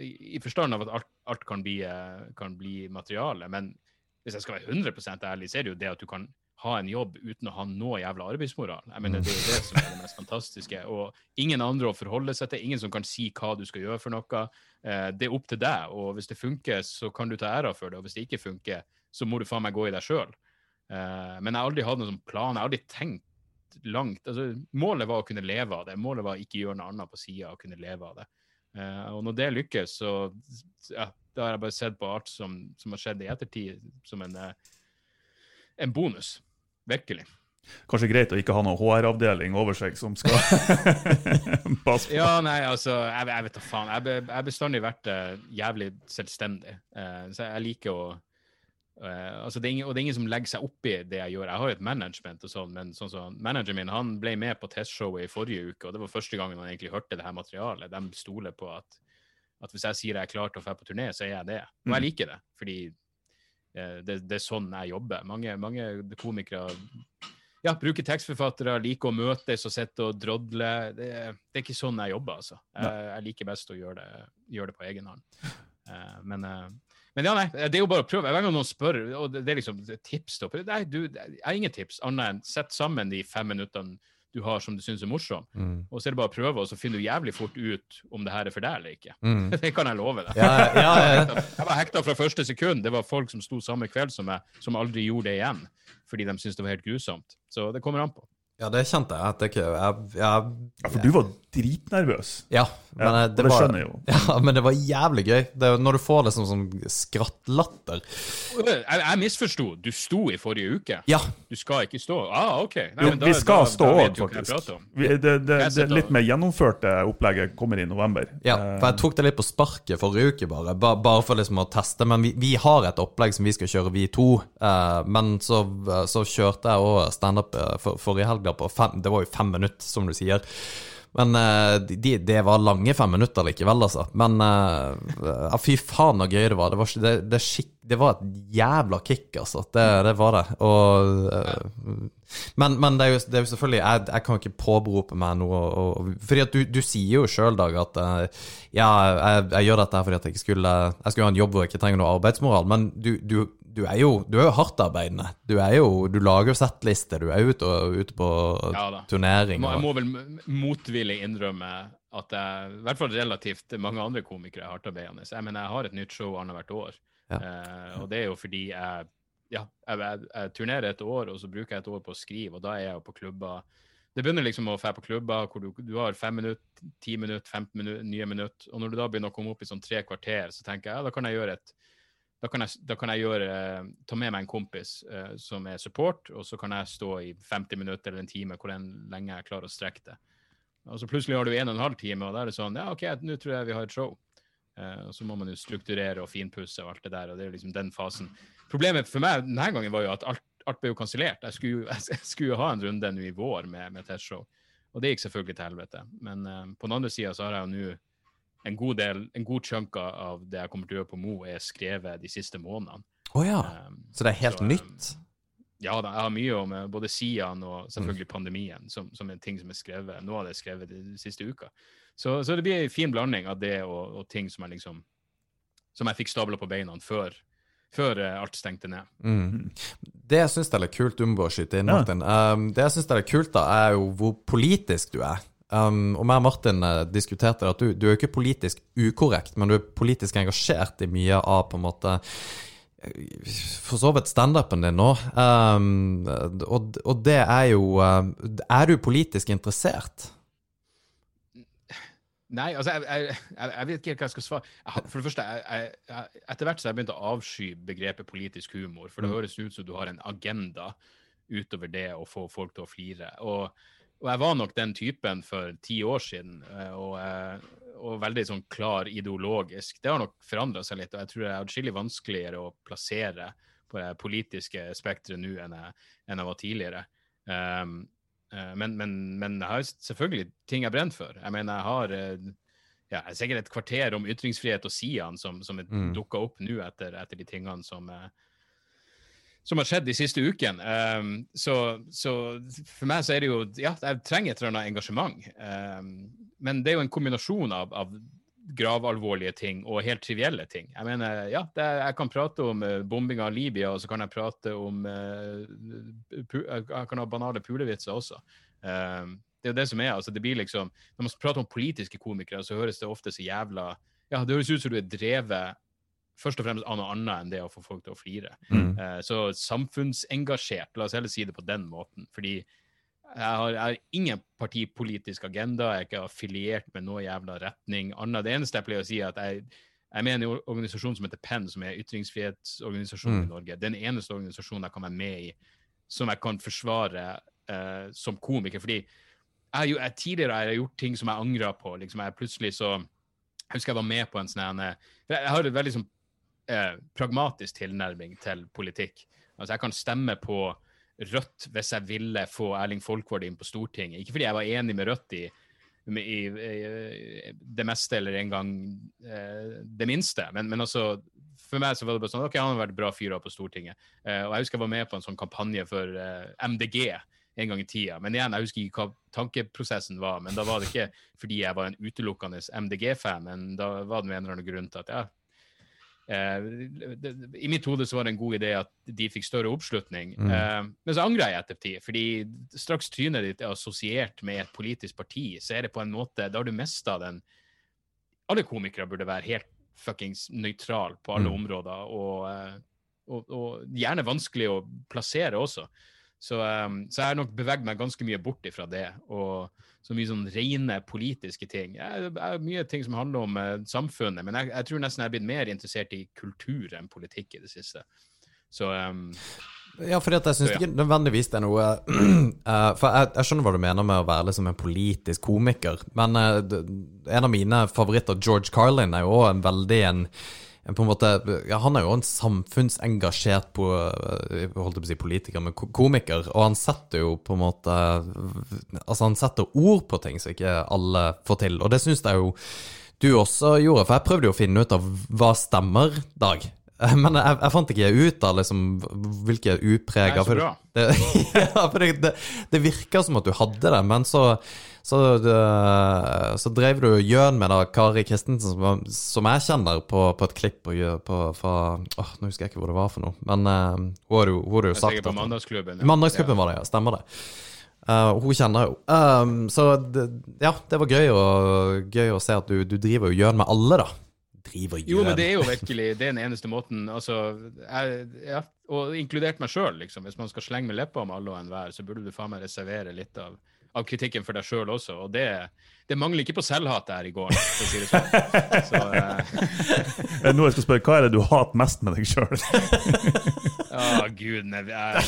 i, i forstand av at alt, alt kan, bli, eh, kan bli materiale. Men hvis jeg skal være 100 ærlig, så er det jo det at du kan ha en jobb uten å ha noe jævla arbeidsmoral. Jeg mener, Det er jo det som er det mest fantastiske. Og ingen andre å forholde seg til, ingen som kan si hva du skal gjøre for noe. Eh, Det er opp til deg, og hvis det funker, så kan du ta æra for det. Og hvis det ikke funker, så må du faen meg gå i deg sjøl. Men jeg har aldri hatt noen sånn plan. Jeg har aldri tenkt langt. Altså, målet var å kunne leve av det. Målet var å ikke gjøre noe annet på sida og kunne leve av det. Uh, og når det lykkes, så ja, da har jeg bare sett på alt som, som har skjedd i ettertid, som en, eh, en bonus. Virkelig. Kanskje greit å ikke ha noen HR-avdeling over seg som skal passe på. Ja, nei, altså, jeg, jeg vet da faen. Jeg har bestandig vært uh, jævlig selvstendig. Uh, så jeg liker å eh, altså det ingen, Og det er ingen som legger seg opp i det jeg gjør. Jeg har jo et management og sånn, men sånn så, manageren min han ble med på testshowet i forrige uke, og det var første gangen han egentlig hørte det her materialet. De stoler på at, at hvis jeg sier jeg er klar til å dra på turné, så er jeg det. Og jeg liker det, fordi uh, det, det er sånn jeg jobber. Mange, mange komikere ja, bruker tekstforfattere, liker å møtes og sitte og drodle. Det, det er ikke sånn jeg jobber, altså. Jeg, jeg liker best å gjøre det, gjøre det på egen hånd. Uh, men, men ja, nei, det er jo bare å prøve. Hver gang noen spør, og det, er liksom tips til å- Nei, du, jeg har ingen tips annet enn sett sammen de fem minuttene du har som du syns er morsom, Mm. og så er det bare å prøve, og så finner du jævlig fort ut om det her er for deg eller ikke. Mm. Det kan jeg love deg. Ja, ja, ja. Jeg var hekta fra første sekund. Det var folk som sto samme kveld som meg, som aldri gjorde det igjen. Fordi de syntes det var helt grusomt. Så det kommer an på. ja, det kjente jeg. At jeg, jeg, jeg, Ja, for du var dritnervøs. ja, men Ja, eh, det det var skjønner jeg jo. Ja, men det var jævlig gøy. Det, når du får liksom sånn skrattlatter. Jeg, jeg misforsto. Du sto i forrige uke. Ja, Du skal ikke stå. Ah, OK. Nei, Jo, men da- vi skal da- stå òg, faktisk. Vi, det, det, det, litt mer gjennomførte opplegget kommer i november. Ja, Eh, for jeg tok det litt på sparket forrige uke, bare. Bare, bare for liksom å teste. Men vi, vi har et opplegg som vi skal kjøre, vi to. Eh, men så, så kjørte jeg òg standup for, forrige helg, på fem Det var jo fem minutter, som du sier. Men det de, var lange fem minutter likevel, altså. Men eh, ja, fy faen så gøy det var. Det var, det, det, det var et jævla kick, altså. Det, var det. Og eh, men, men er jo, det er jo selvfølgelig Jeg, jeg kan ikke påberope meg noe og, Fordi at du, du sier jo sjøl, Dag, at eh, ja, jeg, jeg gjør dette fordi at jeg ikke skulle Jeg skulle ha en jobb hvor jeg ikke trenger noe arbeidsmoral, men du, du, du er jo Du er jo hardtarbeidende. Du er jo Du lager jo settlister, du er ute, og, ute på Ja turnering. Jeg må vel motvillig innrømme at jeg, i hvert fall relativt mange andre komikere er hardtarbeidende. Jeg mener, jeg har et nytt show annethvert år. Ja. Eh, og det er jo fordi jeg ja, jeg, jeg, jeg turnerer et år, og så bruker jeg et år på å skrive, og da er jeg jo på klubber det begynner liksom å dra på klubber hvor du, du har fem minutter, ti minutter, 15 minutter, nye minutter. Og når du da begynner å komme opp i sånn tre kvarter, så tenker jeg ja, da kan jeg gjøre et da kan jeg, da kan jeg gjøre, ta med meg en kompis uh, som er support, og så kan jeg stå i 50 minutter eller en time, hvor lenge jeg klarer å strekke det. Og så plutselig har du en og en halv time, og da er det sånn Ja, OK, nå tror jeg vi har et show. Uh, og så må man jo strukturere og finpusse og alt det der, og det er liksom den fasen. Problemet for meg denne gangen var jo at alt, alt ble jo kansellert. Jeg skulle jo ha en runde nå i vår med, med testshow, og det gikk selvfølgelig til helvete. Men uh, på den andre sida så har jeg jo nå en god del, en god chunk av det jeg kommer til å gjøre på Mo, er skrevet de siste månedene. Å ja. Um, Så det er helt så, um, nytt? Ja, da, jeg har mye om eh, både Sian og selvfølgelig pandemien, som, som er ting som er skrevet. Noe av det er skrevet de siste uka. Så, så det blir en fin blanding av det og, og ting som jeg liksom Som jeg fikk stabla på beina før, før eh, alt stengte ned. Mm. Det jeg syns er litt kult, du må bare skyte inn, Ja. Martin. Um, det jeg syns er litt kult, da, er jo hvor politisk du er. Um, og meg og Martin eh, diskuterte at du, du er jo ikke politisk ukorrekt, men du er politisk engasjert i mye av på en måte eh, For så vidt standupen din nå. Um, og, og det er jo um, Er du politisk interessert? Nei, altså, jeg, jeg, jeg, vet ikke helt hva jeg skal svare. Jeg, for det første, etter hvert så har jeg begynt å avsky begrepet politisk humor, for det høres ut som du har en agenda utover det å få folk til å flire. Og, og jeg var nok den typen for ti år siden, eh, og, eh, og veldig sånn klar ideologisk. Det har nok forandra seg litt, og jeg tror det er atskillig vanskeligere å plassere på det politiske spekteret nå enn jeg, enn jeg var tidligere. Um, men, men, men jeg har selvfølgelig ting jeg brenner for. Jeg mener, jeg har ja, jeg er sikkert et kvarter om ytringsfrihet og Sian som, som Mm. dukka opp nå etter, etter de tingene som, som har skjedd de siste ukene. Um, så, så for meg så er det jo Ja, jeg trenger et eller annet engasjement. Um, men det er jo en kombinasjon av, av gravalvorlige ting og helt trivielle ting. Jeg mener, ja, er- jeg kan prate om uh, bombing av Libya, og så kan jeg prate om uh, pu Jeg kan ha banale pulevitser også. Um, det er jo det som er, altså det blir liksom Når man prater om politiske komikere, så høres det ofte så jævla Ja, det høres ut som du er drevet først og fremst av noe annet enn det å få folk til å flire. Mm. Eh, Så samfunnsengasjert, la oss heller si det på den måten. Fordi jeg har, jeg har ingen partipolitisk agenda, jeg er ikke affiliert med noe jævla retning. Annet. Det eneste jeg pleier å si, er at jeg, jeg mener en organisasjon som heter PEN, som er ytringsfrihetsorganisasjonen Mm. i Norge, den eneste organisasjonen jeg kan være med i som jeg kan forsvare eh, som komiker. Fordi jeg, jo- jeg, tidligere har jeg gjort ting som jeg angrer på. Liksom, jeg plutselig så Jeg husker jeg var med på en sånn jeg har et veldig sånn eh, pragmatisk tilnærming til politikk. Altså, jeg kan stemme på Rødt hvis jeg ville få Erling Folkvord inn på Stortinget. Ikke fordi jeg var enig med Rødt i, i, i det meste eller engang eh, det minste, men, men altså for meg så var det bare sånn OK, han har vært bra fyr på Stortinget. Eh, og jeg husker jeg var med på en sånn kampanje for eh, MDG en gang i tida. Men igjen, jeg husker ikke hva tankeprosessen var. Men da var det ikke fordi jeg var en utelukkende MDG-fan, men da var det med en eller annen grunn til at ja, I mitt hode så var det en god idé at de fikk større oppslutning. Mm. Eh, men så angrer jeg ettertid, fordi straks trynet ditt er assosiert med et politisk parti, så er det på en måte Da har du mista den Alle komikere burde være helt fuckings nøytral på alle Mm. områder, og, eh, og, og gjerne vanskelig å plassere også. Så, um, så jeg har nok beveget meg ganske mye bort ifra det. Og så mye sånn rene politiske ting. Jeg, jeg mye ting som handler om uh, samfunnet, men jeg, jeg tror nesten jeg er blitt mer interessert i kultur enn politikk i det siste. Så um, Ja, fordi at jeg syns ja. ikke nødvendigvis det er noe uh, For jeg, jeg skjønner hva du mener med å være liksom en politisk komiker, men uh, en av mine favoritter, George Carlin, er jo også en veldig en på en måte, ja, Han er jo en samfunnsengasjert på, eh, holdt på å si politiker, men ko- komiker, og han setter jo på en måte Altså, han setter ord på ting som ikke alle får til, og det syns jeg jo du også gjorde, for jeg prøvde jo å finne ut av hva stemmer, Dag. Men jeg, jeg fant ikke ut av liksom hvilke uprega Nei, bra. Det, ja, for det, det, det virka som at du hadde det, men så så, så drev du gjøn med da Kari Kristensen, som, som jeg kjenner, på, på et klipp på, på, fra åh, Nå husker jeg ikke hvor det var for noe, men uh, hun har jo, jo sagt på Mandagsklubben. ja. Mandagscupen var det, ja. Stemmer det. Uh, hun kjenner jo. Um, så det, ja, det var gøy å, gøy å se at du, du driver og gjør med alle, da. Driver og gjør Jo, men det er jo virkelig det er den eneste måten altså, jeg, ja, Og inkludert meg sjøl, liksom. Hvis man skal slenge med leppa om alle og enhver, så burde du faen meg reservere litt av av kritikken for deg sjøl også. Og det, det mangler ikke på selvhat der i går. for å si det sånn. Så, eh, Eh, Nå jeg skal spørre, Hva er det du hater mest med deg sjøl? Å, gud, nei, jeg,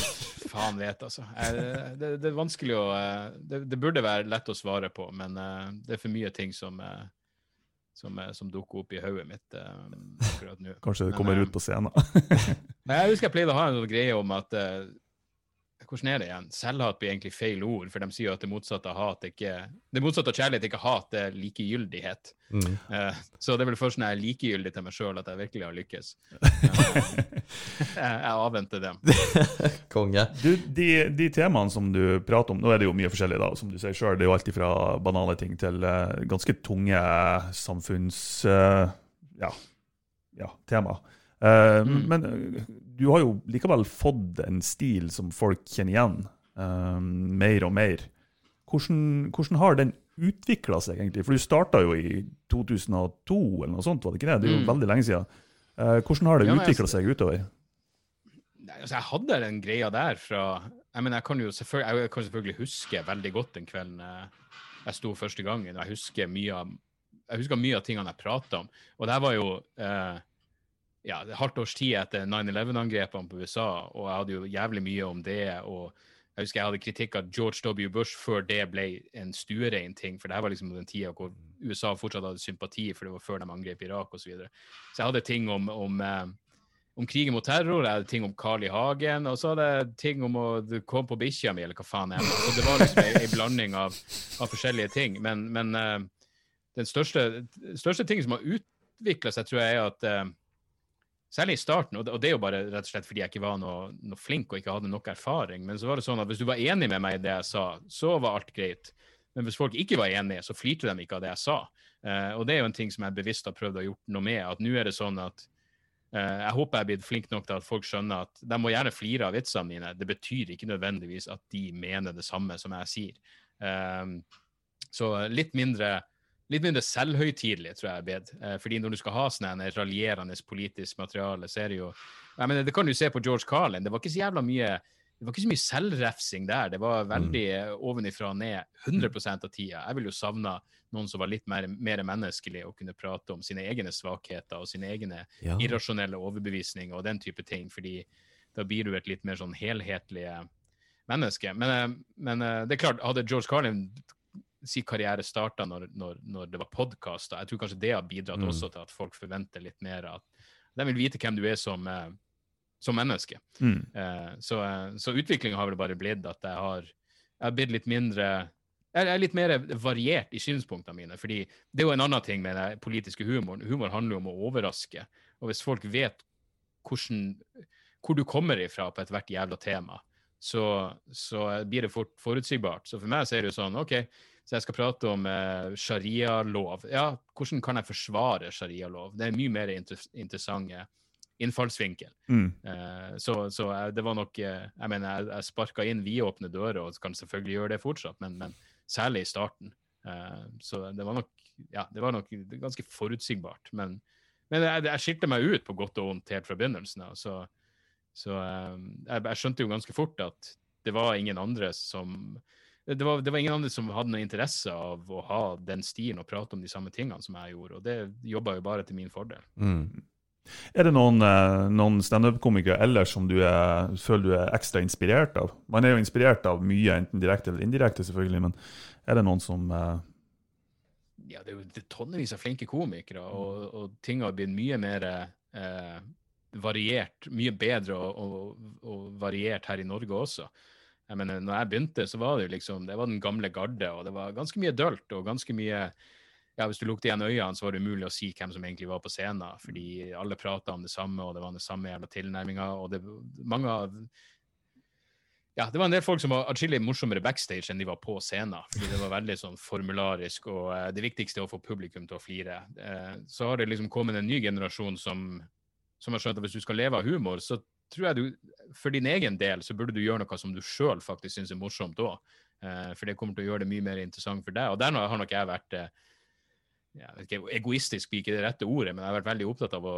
faen vet, altså. Jeg, det, det er vanskelig å eh, det, det burde være lett å svare på, men uh, det er for mye ting som, eh, som, eh, som dukker opp i hodet mitt eh, akkurat nå. Kanskje det kommer men, ut på scenen. Men jeg husker jeg pleide å ha en sånn greie om at eh, Hvordan er det igjen? Selvhat blir egentlig feil ord, for de sier jo at det motsatte av hat ikke Det motsatte av kjærlighet ikke hat, det er likegyldighet. Mm. Uh, så det er vel først når jeg er likegyldig til meg sjøl at jeg virkelig har lykkes. Uh, jeg, avventer dem. Konge. Du, de, de temaene som du prater om, nå er det jo mye forskjellig, da, som du sier sjøl. Det er jo alltid fra banale ting til uh, ganske tunge samfunns... ja, ja, tema. Mm. Men du har jo likevel fått en stil som folk kjenner igjen, eh, mer og mer. Hvordan, hvordan har den utvikla seg, egentlig? For du starta jo i 2002, eller noe sånt, var det ikke det? Det er jo Mm. veldig lenge siden. Uh, hvordan har det Ja, utvikla altså- seg utover? Nei, altså, jeg hadde den greia der fra Jeg mener, jeg kan jo selvfølgelig, jeg kan selvfølgelig huske veldig godt den kvelden eh, jeg sto første gangen. og Jeg husker mye av, jeg husker mye av tingene jeg prata om. Og det var jo eh, ja, et halvt års tid etter 9-11-angrepene på USA, og jeg hadde jo jævlig mye om det. og jeg husker jeg hadde kritikk av George W. Bush før det ble en stuerein ting. For det her var liksom den tida hvor USA fortsatt hadde sympati, for det var før de angrep Irak osv. Så, videre. så jeg hadde ting om, om eh, om krigen mot terror, jeg hadde ting om Carl I. Hagen, og så hadde jeg ting om å du kom på bikkja mi, eller hva faen er det. Så det var liksom ei blanding av, av forskjellige ting. Men, men eh, den største, største tingen som har utvikla seg, tror jeg er at eh, Særlig i starten, og det, er jo bare rett og slett fordi jeg ikke var noe, noe flink og ikke hadde nok erfaring. Men så var det sånn at hvis du var enig med meg i det jeg sa, så var alt greit. Men hvis folk ikke var enige, så flirte de ikke av det jeg sa. Eh, og det er jo en ting som jeg bevisst har prøvd å gjort noe med. At nå er det sånn at eh, jeg håper jeg er blitt flink nok til at folk skjønner at de må gjerne flire av vitsene mine. Det betyr ikke nødvendigvis at de mener det samme som jeg sier. Eh, så litt mindre litt mindre selvhøytidelig, tror jeg er bedre. Eh, fordi når du skal ha sånn en raljerende politisk materiale, så er det jo jeg mener, Det kan du se på George Carlin. Det var ikke så jævla mye det var ikke så mye selvrefsing der. Det var veldig mm. ovenifra og ned 100% av tida. Jeg ville jo savna noen som var litt mer, mer menneskelig og kunne prate om sine egne svakheter og sine egne Ja. irrasjonelle overbevisninger og den type ting, fordi da blir du et litt mer sånn helhetlig eh, menneske. Men, eh, men eh, det er klart, hadde George Carlin si karriere starta når, når, når det var podkaster. Jeg tror kanskje det har bidratt Mm. også til at folk forventer litt mer at de vil vite hvem du er som, eh, som menneske. Mm. Eh, så eh, så utviklinga har vel bare blitt at jeg har, jeg har blitt litt mindre jeg er litt mer variert i synspunktene mine. fordi det er jo en annen ting med den politiske humoren. Humor handler jo om å overraske. Og hvis folk vet hvordan, hvor du kommer ifra på ethvert jævla tema, så, så blir det fort forutsigbart. Så for meg så er det jo sånn OK, så jeg skal prate om eh, sharia-lov. Ja, hvordan kan jeg forsvare sharia-lov? Det er en mye mer inter interessant eh, innfallsvinkel. Mm. Eh, så, så jeg- det var nok eh, Jeg mener, jeg, jeg sparka inn vidåpne dører, og kan selvfølgelig gjøre det fortsatt, men, men særlig i starten. Eh, så det var nok ja, det var nok ganske forutsigbart. Men, men jeg, jeg skilte meg ut på godt og vondt helt fra begynnelsen av. Så, så eh, jeg, jeg skjønte jo ganske fort at det var ingen andre som det var, det var ingen andre som hadde noe interesse av å ha den stilen og prate om de samme tingene som jeg gjorde, og det jobba jo bare til min fordel. Mm. Er det noen, eh, noen standup-komikere ellers som du er, føler du er ekstra inspirert av? Man er jo inspirert av mye, enten direkte eller indirekte, selvfølgelig, men er det noen som uh... ja, det er jo tonnevis av flinke komikere, og, og ting har blitt mye mer uh, variert, mye bedre og, og, og variert her i Norge også. Jeg mener, når jeg begynte, så var det jo liksom, det var den gamle garde, og det var ganske mye dølt, og ganske mye ja, Hvis du lukket igjen øynene, så var det umulig å si hvem som egentlig var på scenen, fordi alle prata om det samme, og det var den samme jævla tilnærminga, og det mange av ja, det var en del folk som var atskillig morsommere backstage enn de var på scenen. fordi det var veldig sånn formularisk, og eh, det viktigste er å få publikum til å flire. Eh, så har det liksom kommet en ny generasjon som, som har skjønt at hvis du skal leve av humor, så tror jeg du, for din egen del, så burde du gjøre noe som du sjøl faktisk syns er morsomt òg. Eh, for det kommer til å gjøre det mye mer interessant for deg. Og der har nok jeg vært eh, jeg vet ikke, Egoistisk blir ikke det rette ordet, men jeg har vært veldig opptatt av å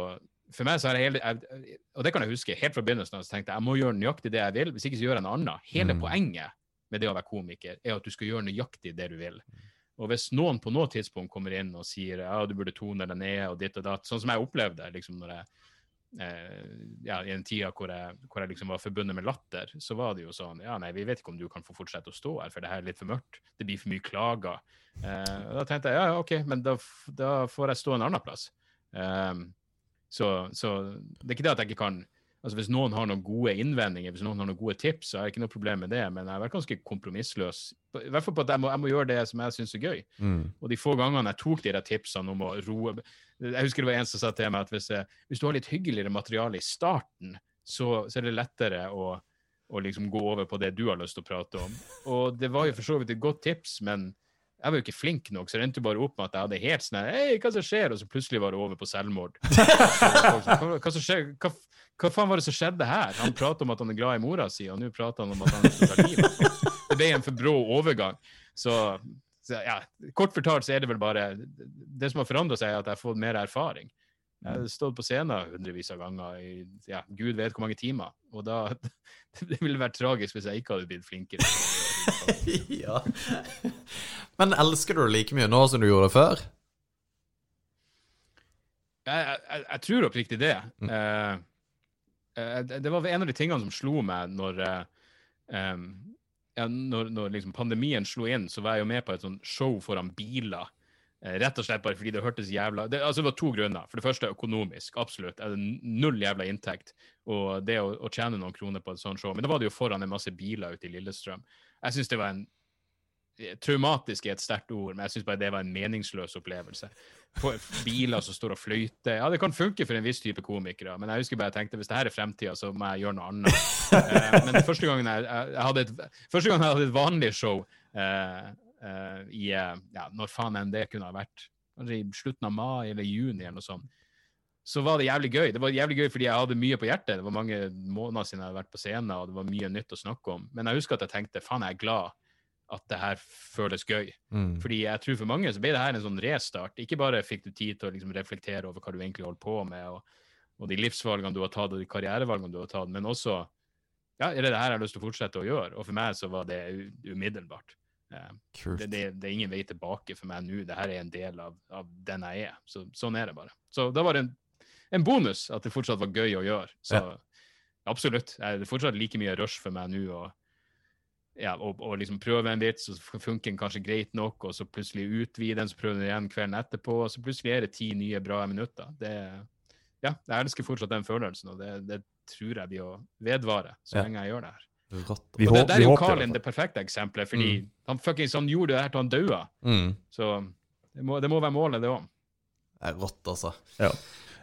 for meg så har jeg hele, Og det kan jeg huske helt fra begynnelsen av, så tenkte jeg jeg må gjøre nøyaktig det jeg vil, hvis ikke så gjør jeg noe annet. Hele Mm. poenget med det å være komiker, er at du skal gjøre nøyaktig det du vil. Og hvis noen på noe tidspunkt kommer inn og sier ja, du burde tone deg ned og ditt og datt, sånn som jeg opplevde liksom når jeg ja, i den tida hvor jeg, hvor jeg liksom var forbundet med latter, så var det jo sånn Ja, nei, vi vet ikke om du kan få fortsette å stå her, for det her er litt for mørkt. Det blir for mye klager. Eh, og da tenkte jeg ja, ja, OK, men da, da får jeg stå en annen plass. Eh, så, så det er ikke det at jeg ikke kan altså Hvis noen har noen gode innvendinger, hvis noen har noen gode tips, så har jeg ikke noe problem med det, men jeg har vært ganske kompromissløs. I hvert fall på at jeg må, jeg må gjøre det som jeg syns er gøy. Mm. Og de få gangene jeg tok de der tipsene om å roe Jeg husker det var en som sa til meg at hvis, eh, hvis du har litt hyggeligere materiale i starten, så, så er det lettere å, å liksom gå over på det du har lyst til å prate om. Og det var jo for så vidt et godt tips, men jeg var jo ikke flink nok, så det endte bare opp med at jeg hadde helt sånn Hei, hva som skjer? Og så plutselig var det over på selvmord. hva, hva, som skjer? Hva, hva faen var det som skjedde her? Han prater om at han er glad i mora si, og nå prater han om at han skal ta livet. Det ble en for brå overgang. Så, så ja, kort fortalt så er det vel bare Det som har forandra seg, er at jeg har fått mer erfaring. Jeg har stått på scenen hundrevis av ganger i ja, gud vet hvor mange timer. Og da Det ville vært tragisk hvis jeg ikke hadde blitt flinkere. ja. Men elsker du det like mye nå som du gjorde det før? Jeg, jeg, jeg tror oppriktig det. Mm. Uh, det. Det var en av de tingene som slo meg når, uh, em, ja, når, når liksom pandemien slo inn, så var jeg jo med på et sånt show foran biler. Eh, rett og slett bare fordi det hørtes jævla det, altså det var to grunner. For det første økonomisk, absolutt. Er det null jævla inntekt. Og det å, å tjene noen kroner på et sånt show. Men da var det jo foran en masse biler ute i Lillestrøm. Jeg syns det var en Traumatisk er et sterkt ord, men jeg syns bare det var en meningsløs opplevelse. Biler som står og fløyter. Ja, det kan funke for en viss type komikere, men jeg husker bare jeg tenkte hvis det her er fremtida, så må jeg gjøre noe annet. Eh, men første gangen jeg, jeg, hadde et, første gangen jeg hadde et vanlig show uh, uh, i ja, Når faen enn det kunne ha vært. Kanskje i slutten av mai eller juni eller noe sånt. Så var det jævlig gøy. Det var jævlig gøy fordi jeg hadde mye på hjertet. Det var mange måneder siden jeg hadde vært på scenen, og det var mye nytt å snakke om. Men jeg husker at jeg tenkte faen, jeg er glad at det her føles gøy. Mm. Fordi jeg tror for mange så ble det her en sånn restart. Ikke bare fikk du tid til å liksom reflektere over hva du egentlig holder på med, og, og de livsvalgene du har tatt, og de karrierevalgene du har tatt, men også ja, er det det her jeg har lyst til å fortsette å gjøre? Og for meg så var det umiddelbart. Eh. Det, det, det er ingen vei tilbake for meg nå. Det her er en del av, av den jeg er. Så, sånn er det bare. Så da var det en, en bonus at det fortsatt var gøy å gjøre. Så absolutt. Eh, Det er fortsatt like mye rush for meg nå. og ja, og, og liksom prøve en vits, og så funker den kanskje greit nok, og så plutselig utvide den, så prøver den igjen kvelden etterpå, og så plutselig er det ti nye bra minutter. Det, ja, jeg elsker fortsatt den følelsen, og det, det tror jeg blir å vedvare så Ja. lenge jeg gjør det her. Rått. Vi Og det, der er jo Carlin det perfekte eksempelet, fordi han fuckings han gjorde det her til han daua. Mm. Så det må, det må være målet, det òg. Rått, altså. Ja.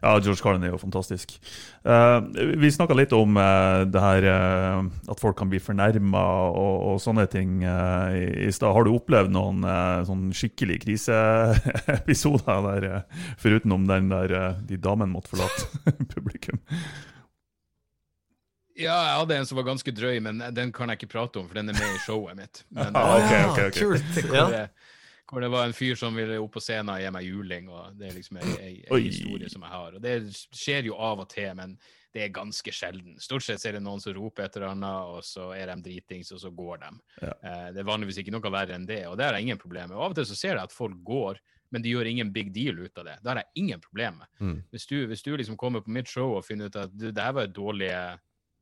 Ja, George Carlin er jo fantastisk. Uh, vi snakka litt om uh, det her uh, at folk kan bli fornærma og, og sånne ting i, i stad. Har du opplevd noen sånn skikkelig kriseepisoder der, foruten foruten den der de damene måtte forlate publikum? Ja, jeg hadde en som var ganske drøy, men den kan jeg ikke prate om, for den er med i showet mitt. Men, Ah, ok, okay, ok, ok. Kult. Ja. Hvor det var en fyr som ville opp på scenen og gi meg juling, og det er liksom en, en, en historie som jeg har. Og det skjer jo av og til, men det er ganske sjelden. Stort sett er det noen som roper et eller annet, og så er de dritings, og så går de. Ja. Eh, det er vanligvis ikke noe verre enn det, og det har jeg ingen problemer med. Av og til så ser jeg at folk går, men de gjør ingen big deal ut av det. Det har jeg ingen problemer med. Mm. Hvis, du, hvis du liksom kommer på mitt show og finner ut at du, det her var et dårlig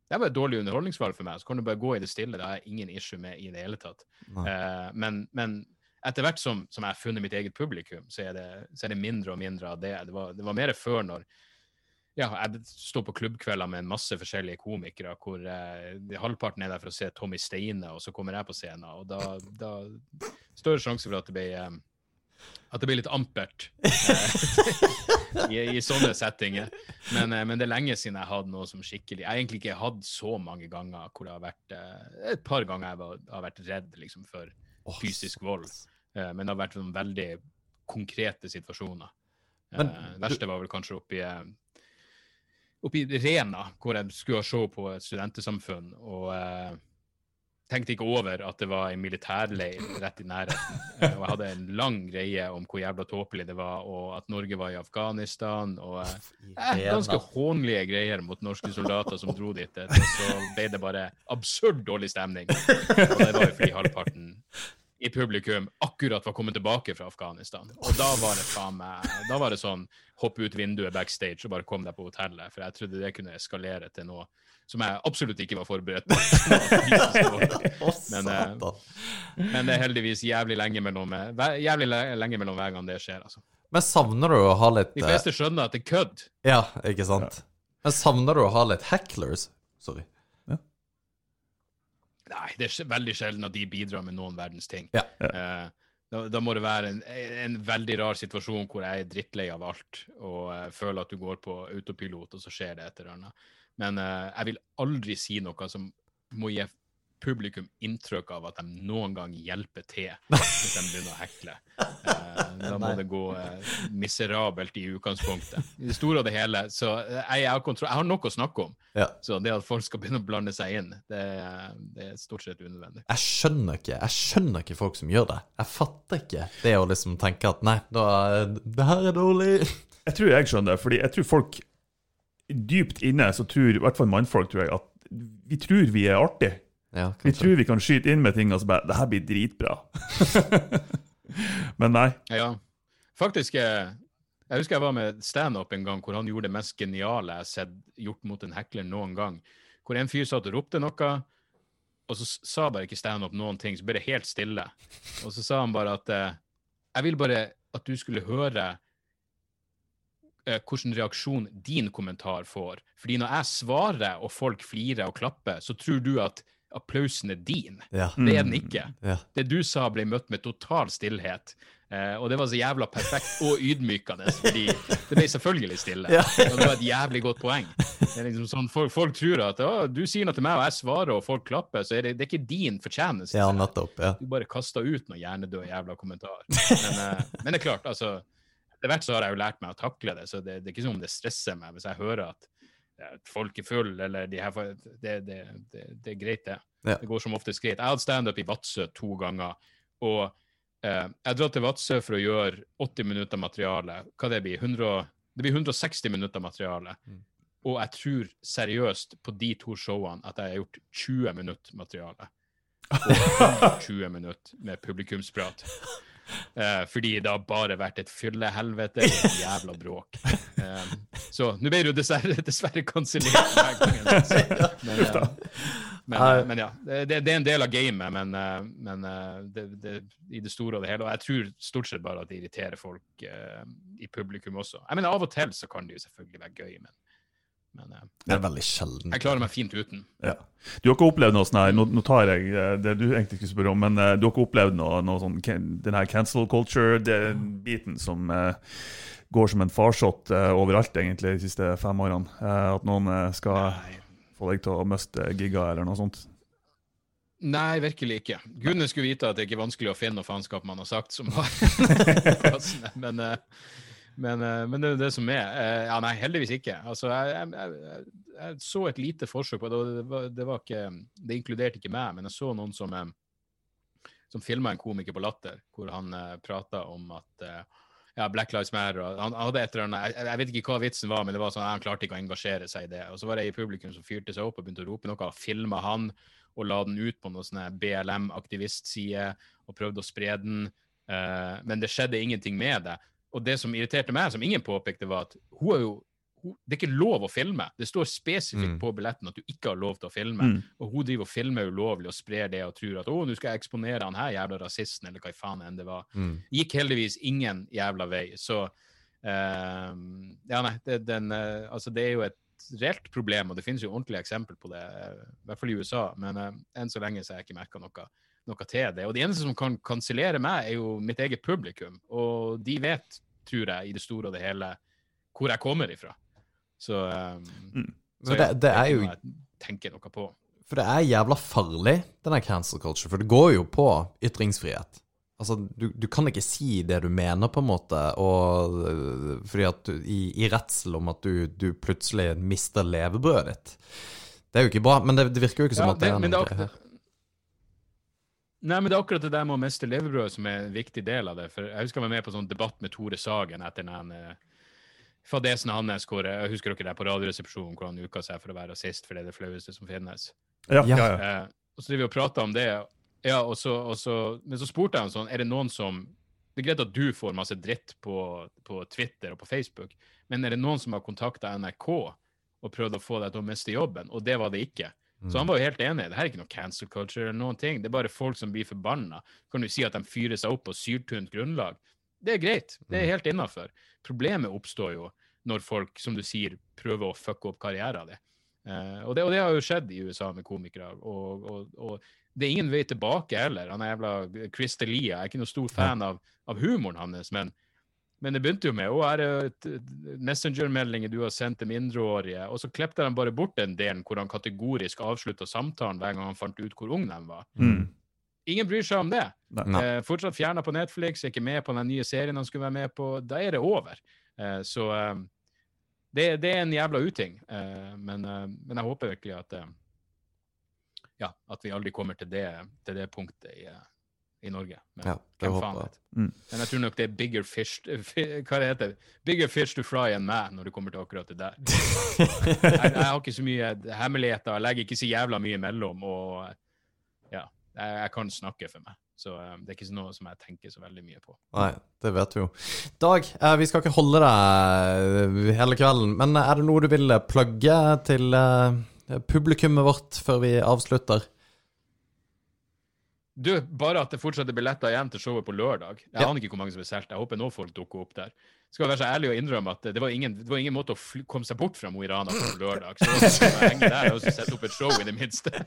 det var et dårlig underholdningsvalg for meg, så kan du bare gå i det stille. Det har jeg ingen issue med i det hele tatt. Eh, men, men etter hvert som, som jeg har funnet mitt eget publikum, så er det, så er det mindre og mindre av det. Det var, det var mer før når ja, jeg står på klubbkvelder med en masse forskjellige komikere, hvor eh, halvparten er der for å se Tommy Steine, og så kommer jeg på scenen, og da, da større sjanse for at det blir eh, at det blir litt ampert eh, i, i sånne settinger. Men, eh, men det er lenge siden jeg har hatt noe som skikkelig Jeg har egentlig ikke hatt så mange ganger hvor det har vært eh, Et par ganger jeg var, har vært redd liksom, for fysisk vold. Eh, men det har vært sånn veldig konkrete situasjoner. Men eh, det verste var vel kanskje oppi eh, Oppi Rena, hvor jeg skulle se på et studentesamfunn. Og, tenkte ikke over at det var en militærleir rett i nærheten. Og jeg hadde en lang greie om hvor jævla tåpelig det var, og at Norge var i Afghanistan. og eh, Ganske hånlige greier mot norske soldater som dro dit. Så ble det bare absurd dårlig stemning. Og det var jo fordi halvparten i publikum akkurat var kommet tilbake fra Afghanistan. Og da var det faen meg Da var det sånn hopp ut vinduet backstage og bare kom deg på hotellet. For jeg trodde det kunne eskalere til noe som jeg absolutt ikke var forberedt på. Men, eh. Men det er heldigvis jævlig lenge mellom, hver- jævlig lenge mellom hver gang det skjer. altså. Men savner du å ha litt De eh, fleste skjønner at det er kødd. Ja, ikke sant? Men savner du å ha litt hecklers? Sorry. Nei, det er veldig sjelden at de bidrar med noen verdens ting. Ja. Eh, da, da må det være en, en veldig rar situasjon hvor jeg er drittlei av alt og føler at du går på autopilot, og så skjer det et eller annet. Men uh, jeg vil aldri si noe som må gi publikum inntrykk av at de noen gang hjelper til hvis de begynner å hekle. Eh, da må det gå eh, miserabelt i utgangspunktet. I det store og det hele. Så eh, jeg, har kontroll, jeg har nok å snakke om. Ja. Så det at folk skal begynne å blande seg inn, det, er- det er stort sett unødvendig. Jeg skjønner ikke Jeg skjønner ikke folk som gjør det. Jeg fatter ikke det å liksom tenke at nei, da Det her er dårlig. Jeg tror jeg skjønner det, fordi jeg tror folk dypt inne så tror, i hvert fall mannfolk, tror jeg, at vi tror vi er artige. Ja, Vi tror vi kan skyte inn med ting og så bare Det her blir dritbra. Men nei. Ja, faktisk eh, Jeg husker jeg var med standup en gang hvor han gjorde det mest geniale jeg har sett gjort mot en hekler noen gang. Hvor en fyr satt og ropte noe, og så sa bare ikke standup noen ting. Så ble det helt stille. Og så sa han bare at eh, Jeg vil bare at du skulle høre eh, hvilken reaksjon din kommentar får. Fordi når jeg svarer og folk flirer og klapper, så tror du at applausen er din. Ja. Det er den ikke. ja. Det du sa, ble møtt med total stillhet. Eh, og det var så jævla perfekt og ydmykende, fordi det ble selvfølgelig stille. Ja. Og det var et jævlig godt poeng. Det er liksom sånn, folk, folk tror at å, du sier noe til meg, og jeg svarer, og folk klapper, så er det, det er ikke din fortjeneste. ja, nettopp. Ja. Du bare kasta ut noe hjernedøde jævla kommentar. Men, eh, men det er klart, altså Etter hvert så har jeg jo lært meg å takle det, så det, det er ikke som om det stresser meg hvis jeg hører at folk er full, eller de her Det, det, det, det er greit, det. Ja. Det går som oftest greit. Jeg hadde standup i Vadsø to ganger, og eh, jeg drar til Vadsø for å gjøre 80 minutter materiale. Hva det blir? 100, det blir 160 minutter materiale. Mm. Og jeg tror seriøst på de to showene at jeg har gjort 20 minutter materiale. Og 20 minutter med publikumsprat. Eh, fordi det har bare vært et fyllehelvete og et jævla bråk. Eh, så nå ble det jo dessverre, dessverre kansellert. hver gang. Men, eh, men, men ja, det, det er en del av gamet, men, men det, det, i det store og det hele. Og jeg tror stort sett bare at det irriterer folk i publikum også. Jeg mener, Av og til så kan det jo selvfølgelig være gøy, men, men eh, Det er veldig sjelden. jeg klarer meg fint uten. Ja. Du har ikke opplevd noe sånn her, nå, nå tar jeg eh, det du egentlig skulle spørre om, men eh, du har ikke opplevd noe, noe sånn, den her cancel culture-biten som eh, går som en farsott eh, overalt egentlig de siste fem årene? Eh, at noen skal få deg til å miste giga eller noe sånt? Nei, virkelig ikke. Gudene skulle vite at det ikke er vanskelig å finne noe faenskap man har sagt som har. Men, men, eh, men det er det som er. Eh, Ja, nei, heldigvis ikke. Altså, jeg, jeg, jeg, så et lite forsøk på det, og det, var, ikke, det inkluderte ikke meg, men jeg så noen som, eh, som filma en komiker på Latter, hvor han uh, prata om at ja, Black Lives Matter og han hadde et eller annet, jeg, jeg vet ikke hva vitsen var, men det var sånn, han klarte ikke å engasjere seg i det. Og så var det ei publikum som fyrte seg opp og begynte å rope noe, og filma han og la den ut på noen sånne BLM-aktivistside og prøvde å spre den, uh, men det skjedde ingenting med det. Og det som irriterte meg, som ingen påpekte, var at hun er jo hun, Det er ikke lov å filme. Det står spesifikt Mm. på billetten at du ikke har lov til å filme. Mm. Og hun driver og filmer ulovlig og sprer det og tror at å, nå skal jeg eksponere han her jævla rasisten, eller hva i faen enn det var. Mm. Gikk heldigvis ingen jævla vei. Så uh, Ja, nei, det, den, uh, altså, det er jo et reelt problem, og det finnes jo ordentlige eksempler på det, eh, i hvert fall i USA, men uh, enn så lenge så har jeg ikke merka noe, noe til det. Og de eneste som kan kansellere meg, er jo mitt eget publikum, og de vet, tror jeg, i det store og det hele, hvor jeg kommer ifra. Så, um, så det, det er jo tenke noe på. For det er jævla farlig, denne cancel culture, for det går jo på ytringsfrihet. Altså, du, du kan ikke si det du mener, på en måte, og øh, fordi at du, i, i redsel om at du, du plutselig mister levebrødet ditt. Det er jo ikke bra, men det, det virker jo ikke som Ja, at det, det- er noe det. Nei, men det er akkurat det der med å miste levebrødet som er en viktig del av det. For jeg husker jeg var med på sånn debatt med Tore Sagen etter den eh, fadesen hans, hvor jeg husker dere der på Radioresepsjonen, hvor han uka seg for å være rasist, for det er det flaueste som finnes. Ja. ja, ja. Eh, og så driver vi og prater om det, ja, og så, og så, men så spurte jeg ham sånn, er det noen som Det er greit at du får masse dritt på, på Twitter og på Facebook, men er det noen som har kontakta NRK og prøvd å få deg til å miste jobben? Og det var det ikke. Så han var jo helt enig. Det her er ikke noe cancel culture eller noen ting. Det er bare folk som blir forbanna. Kan du si at de fyrer seg opp på syltynt grunnlag? Det er greit. Det er helt innafor. Problemet oppstår jo når folk, som du sier, prøver å fucke opp karrieren din. Uh, og, det, og det har jo skjedd i USA med komikere. Og, og, og det er ingen vei tilbake heller. Han er jævla Chris D'Elia. Jeg er ikke noe stor fan av, av humoren hans, men, men det begynte jo med å det Messenger-meldinger du har sendt til mindreårige, og så klepte de bare bort den delen hvor han kategorisk avslutta samtalen hver gang han fant ut hvor ung de var. Mm. Ingen bryr seg om det. Eh, fortsatt fjerna på Netflix, er ikke med på den nye serien han skulle være med på. Da er det over. Eh, så eh, det, det er en jævla uting. Eh, men, eh, men jeg håper virkelig at eh, ja, at vi aldri kommer til det, til det punktet i, i Norge. Men Ja, det hvem faen vet. Mm. Men jeg tror nok det er bigger fish Hva det heter Bigger fish to fry enn meg når det kommer til akkurat det der. Jeg, jeg har ikke så mye hemmeligheter, jeg legger ikke så jævla mye imellom. Og ja, jeg, jeg kan snakke for meg. Så eh, det er ikke noe som jeg tenker så veldig mye på. Nei, det vet vi jo. Dag, eh, vi skal ikke holde deg hele kvelden, men er det noe du vil plugge til eh, publikummet vårt før vi avslutter? Du, bare at det fortsatt er billetter igjen til showet på lørdag. Jeg Ja. aner ikke hvor mange som er solgt. Jeg håper nå folk dukker opp der. Skal være så ærlig og innrømme at det var ingen, det var ingen måte å fly, komme seg bort fra Mo i Rana på lørdag. Så da skal henge der og sette opp et show, i det minste.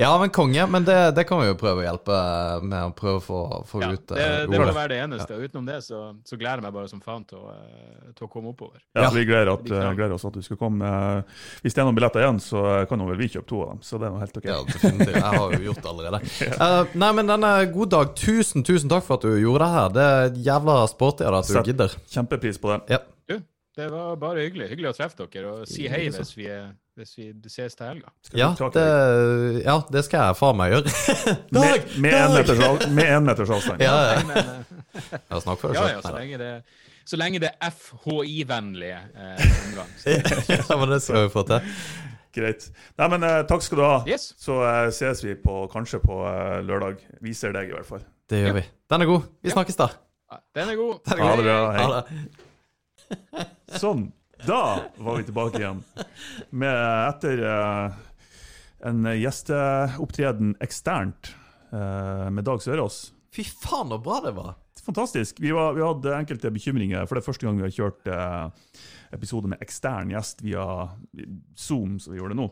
Ja, men konge. Men det, det kan vi jo prøve å hjelpe med å prøve å få, få Ja, ut det, eh, det må være det eneste. Og utenom det så, så gleder jeg meg bare som faen til å, eh, til å komme oppover. Ja, Ja. Vi gleder, at, Det gleder oss at du skal komme. Eh, Hvis det er noen billetter igjen, så kan vel vi kjøpe to av dem. Så det er nå helt ok. Ja, definitivt. Jeg har jo gjort det allerede. uh, nei, men denne god dag. Tusen, tusen takk for at du gjorde det her. Det er jævla sporty av deg at Sett. du gidder. Kjempepris på det. Ja. Du, det var bare hyggelig. Hyggelig å treffe dere, og si hei hvis vi, hvis vi ses til helga. Ja, det, ja, det skal jeg faen meg gjøre. Med, med, en meters, med en meters avstand. Ja, ja. Ja snakk for deg ja, selv. ja, så lenge det, så lenge det er FHI-vennlige eh, omgang. Så, ja, men det skal vi få til. Greit. Nei, men eh, takk skal du ha. yes. Så eh, ses vi på, kanskje på eh, lørdag. Vi ser deg, i hvert fall. Det gjør vi. Den er god. Vi snakkes, da. Den er god. Den er Ha det bra. Hei. Ha det. Sånn. Da var vi tilbake igjen. Med, etter uh, en gjesteopptreden eksternt uh, med Dag Sørås. Fy faen, så bra det var. Fantastisk. Vi, var, vi hadde enkelte bekymringer, for det er første gang vi har kjørt eh, episode med ekstern gjest via Zoom, som vi gjør det nå.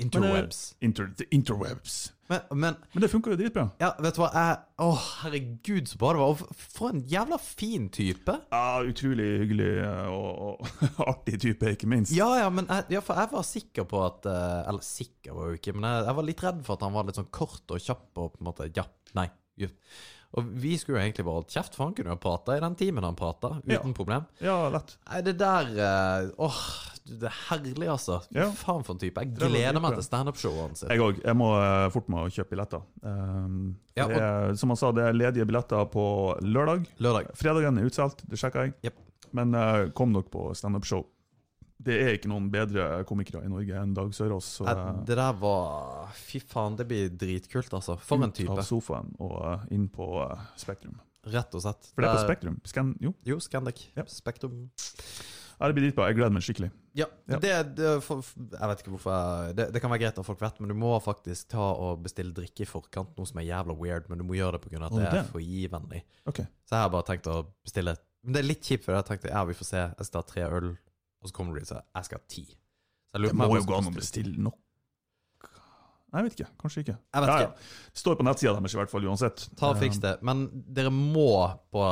Interwebs. Inter, the interwebs. Men, men Men det funka jo dritbra. ja, vet du hva jeg Å, herregud, så bra det var. For en jævla fin type. Ja, utrolig hyggelig eh, og, og artig type, ikke minst. Ja, ja, men jeg, ja, for jeg var sikker på at eh, Eller sikker var jo ikke, men jeg, jeg var litt redd for at han var litt sånn kort og kjapp og på en måte Ja, nei. ju. Og vi skulle jo egentlig bare holdt kjeft, for han kunne jo prata i den timen han prata, uten Ja. problem. Ja, lett. Nei, det der eh, Åh, det er herlig, altså. Ja. faen for en type. Jeg gleder meg til standup-showet hans. Jeg òg. Jeg må eh, fort med å kjøpe billetter. Um, Ja, og, er, som han sa, det er ledige billetter på lørdag. Lørdag. Fredagen er utsolgt, det sjekka jeg. Yep. Men uh, kom nok på standup-show. Det er ikke noen bedre komikere i Norge enn Dag Sørås. Så Det der var Fy faen, det blir dritkult, altså. For en ut av sofaen og eh, inn på eh, Spektrum. Rett og slett. For det er på Spektrum. Scan, jo, Jo, Scandic. Ja. Spektrum. ja, det blir dritbra. Jeg gleder meg skikkelig. Ja, Ja. Det, det, for, jeg vet ikke hvorfor jeg, det, det kan være greit at folk vet, men du må faktisk ta og bestille drikke i forkant, noe som er jævla weird, men du må gjøre det pga. at oh, det er det. FHI-vennlig. Så jeg har bare tenkt å bestille Men det er litt kjipt, for jeg tenkte ja, vi får se, jeg skal ta tre øl, og så kommer de og jeg skal ha ti. Det må jo gå an å bestille nok. Jeg vet ikke. Kanskje ikke. Jeg vet Ja, ikke. ja. Står på nettsida deres i hvert fall, uansett. Ta og Eh, Fiks det. Men dere må på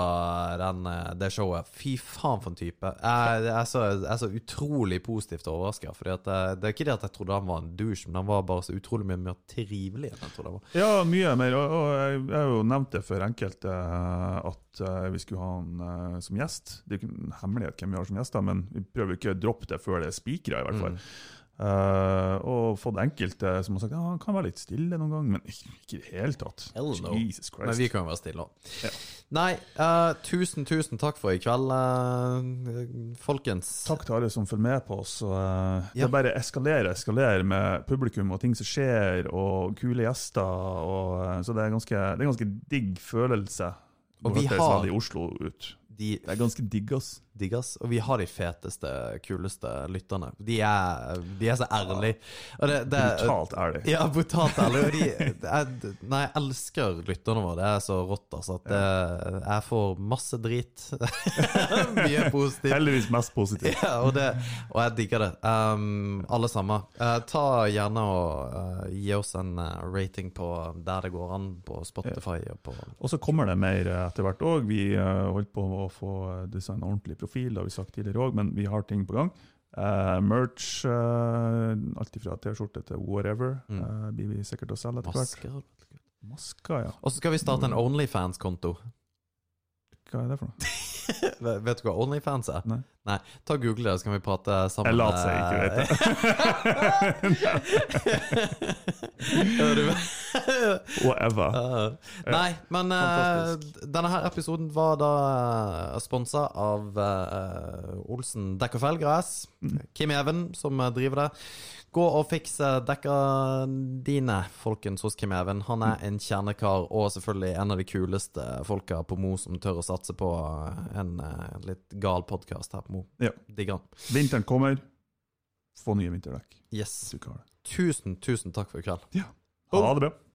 den, eh, det showet. Fy faen for en type. Jeg, jeg, er, så, jeg er så utrolig positivt overraska. Det, det er ikke det at jeg trodde han var en douche, men han var bare så utrolig mye mer trivelig enn jeg trodde han var. Ja, mye mer. Og, og jeg, jeg har jo nevnt det for enkelte eh, at eh, vi skulle ha han eh, som gjest. Det er jo ikke en hemmelighet hvem vi har som gjester, men vi prøver ikke å droppe det før det er spikra, i hvert fall. Mm. Eh, og fått enkelte som har sagt ja, han kan være litt stille noen gang, men ikke, ikke i det hele tatt. No. Jesus Christ. Men vi kan være stille òg. Ja. Nei, uh, tusen, tusen takk for i kveld, uh, folkens. Takk til alle som følger med på oss. Ja. Det bare eskalerer eskalerer med publikum og ting som skjer, og kule gjester. Og, så det er ganske, det er ganske digg følelse. Og vi har- veldig Oslo ut. De Det er ganske digg, ass. Digges, og vi har de feteste, kuleste lytterne. De er, de er så ærlige. Det, det, Brutalt ærlig. Ja, brutalt ærlig. Og de, nei, jeg elsker lytterne våre. Det er så rått, altså. At det, jeg får masse drit. Mye positivt. Heldigvis mest positivt. Ja, og, det, og jeg digger det. Um, alle sammen. Uh, ta gjerne og uh, gi oss en eh, rating på der det går an, på Spotify og på Og så kommer det mer etter hvert òg. Vi uh, holdt på å få designa ordentlig profil, det har vi sagt tidligere òg, men vi har ting på gang. Uh, merch, uh, alt fra T-skjorte til whatever, Mm. uh, blir vi sikkert å selge etter hvert. masker. Masker, ja. Og så skal vi starte en Onlyfans-konto. Hva er det for noe? Vet du hva Onlyfans er? Nei. Ta og Google det, så kan vi prate sammen. Jeg later seg ikke vite. Whatever. Uh, nei, men uh, denne her episoden var da uh, sponsa av uh, Olsen dekk og felgras. Kim Even, som driver det. Gå og fikse uh, dekka dine, folkens, hos Kim Even. Han er en kjernekar og selvfølgelig en av de kuleste folka på Mo som tør å satse på uh, en uh, litt gal podkast her på Mo. Ja. Digger han. Vinteren kommer. Få nye vinterdekk. Yes. Tusen, tusen takk for i kveld. Ja. Ha det bra.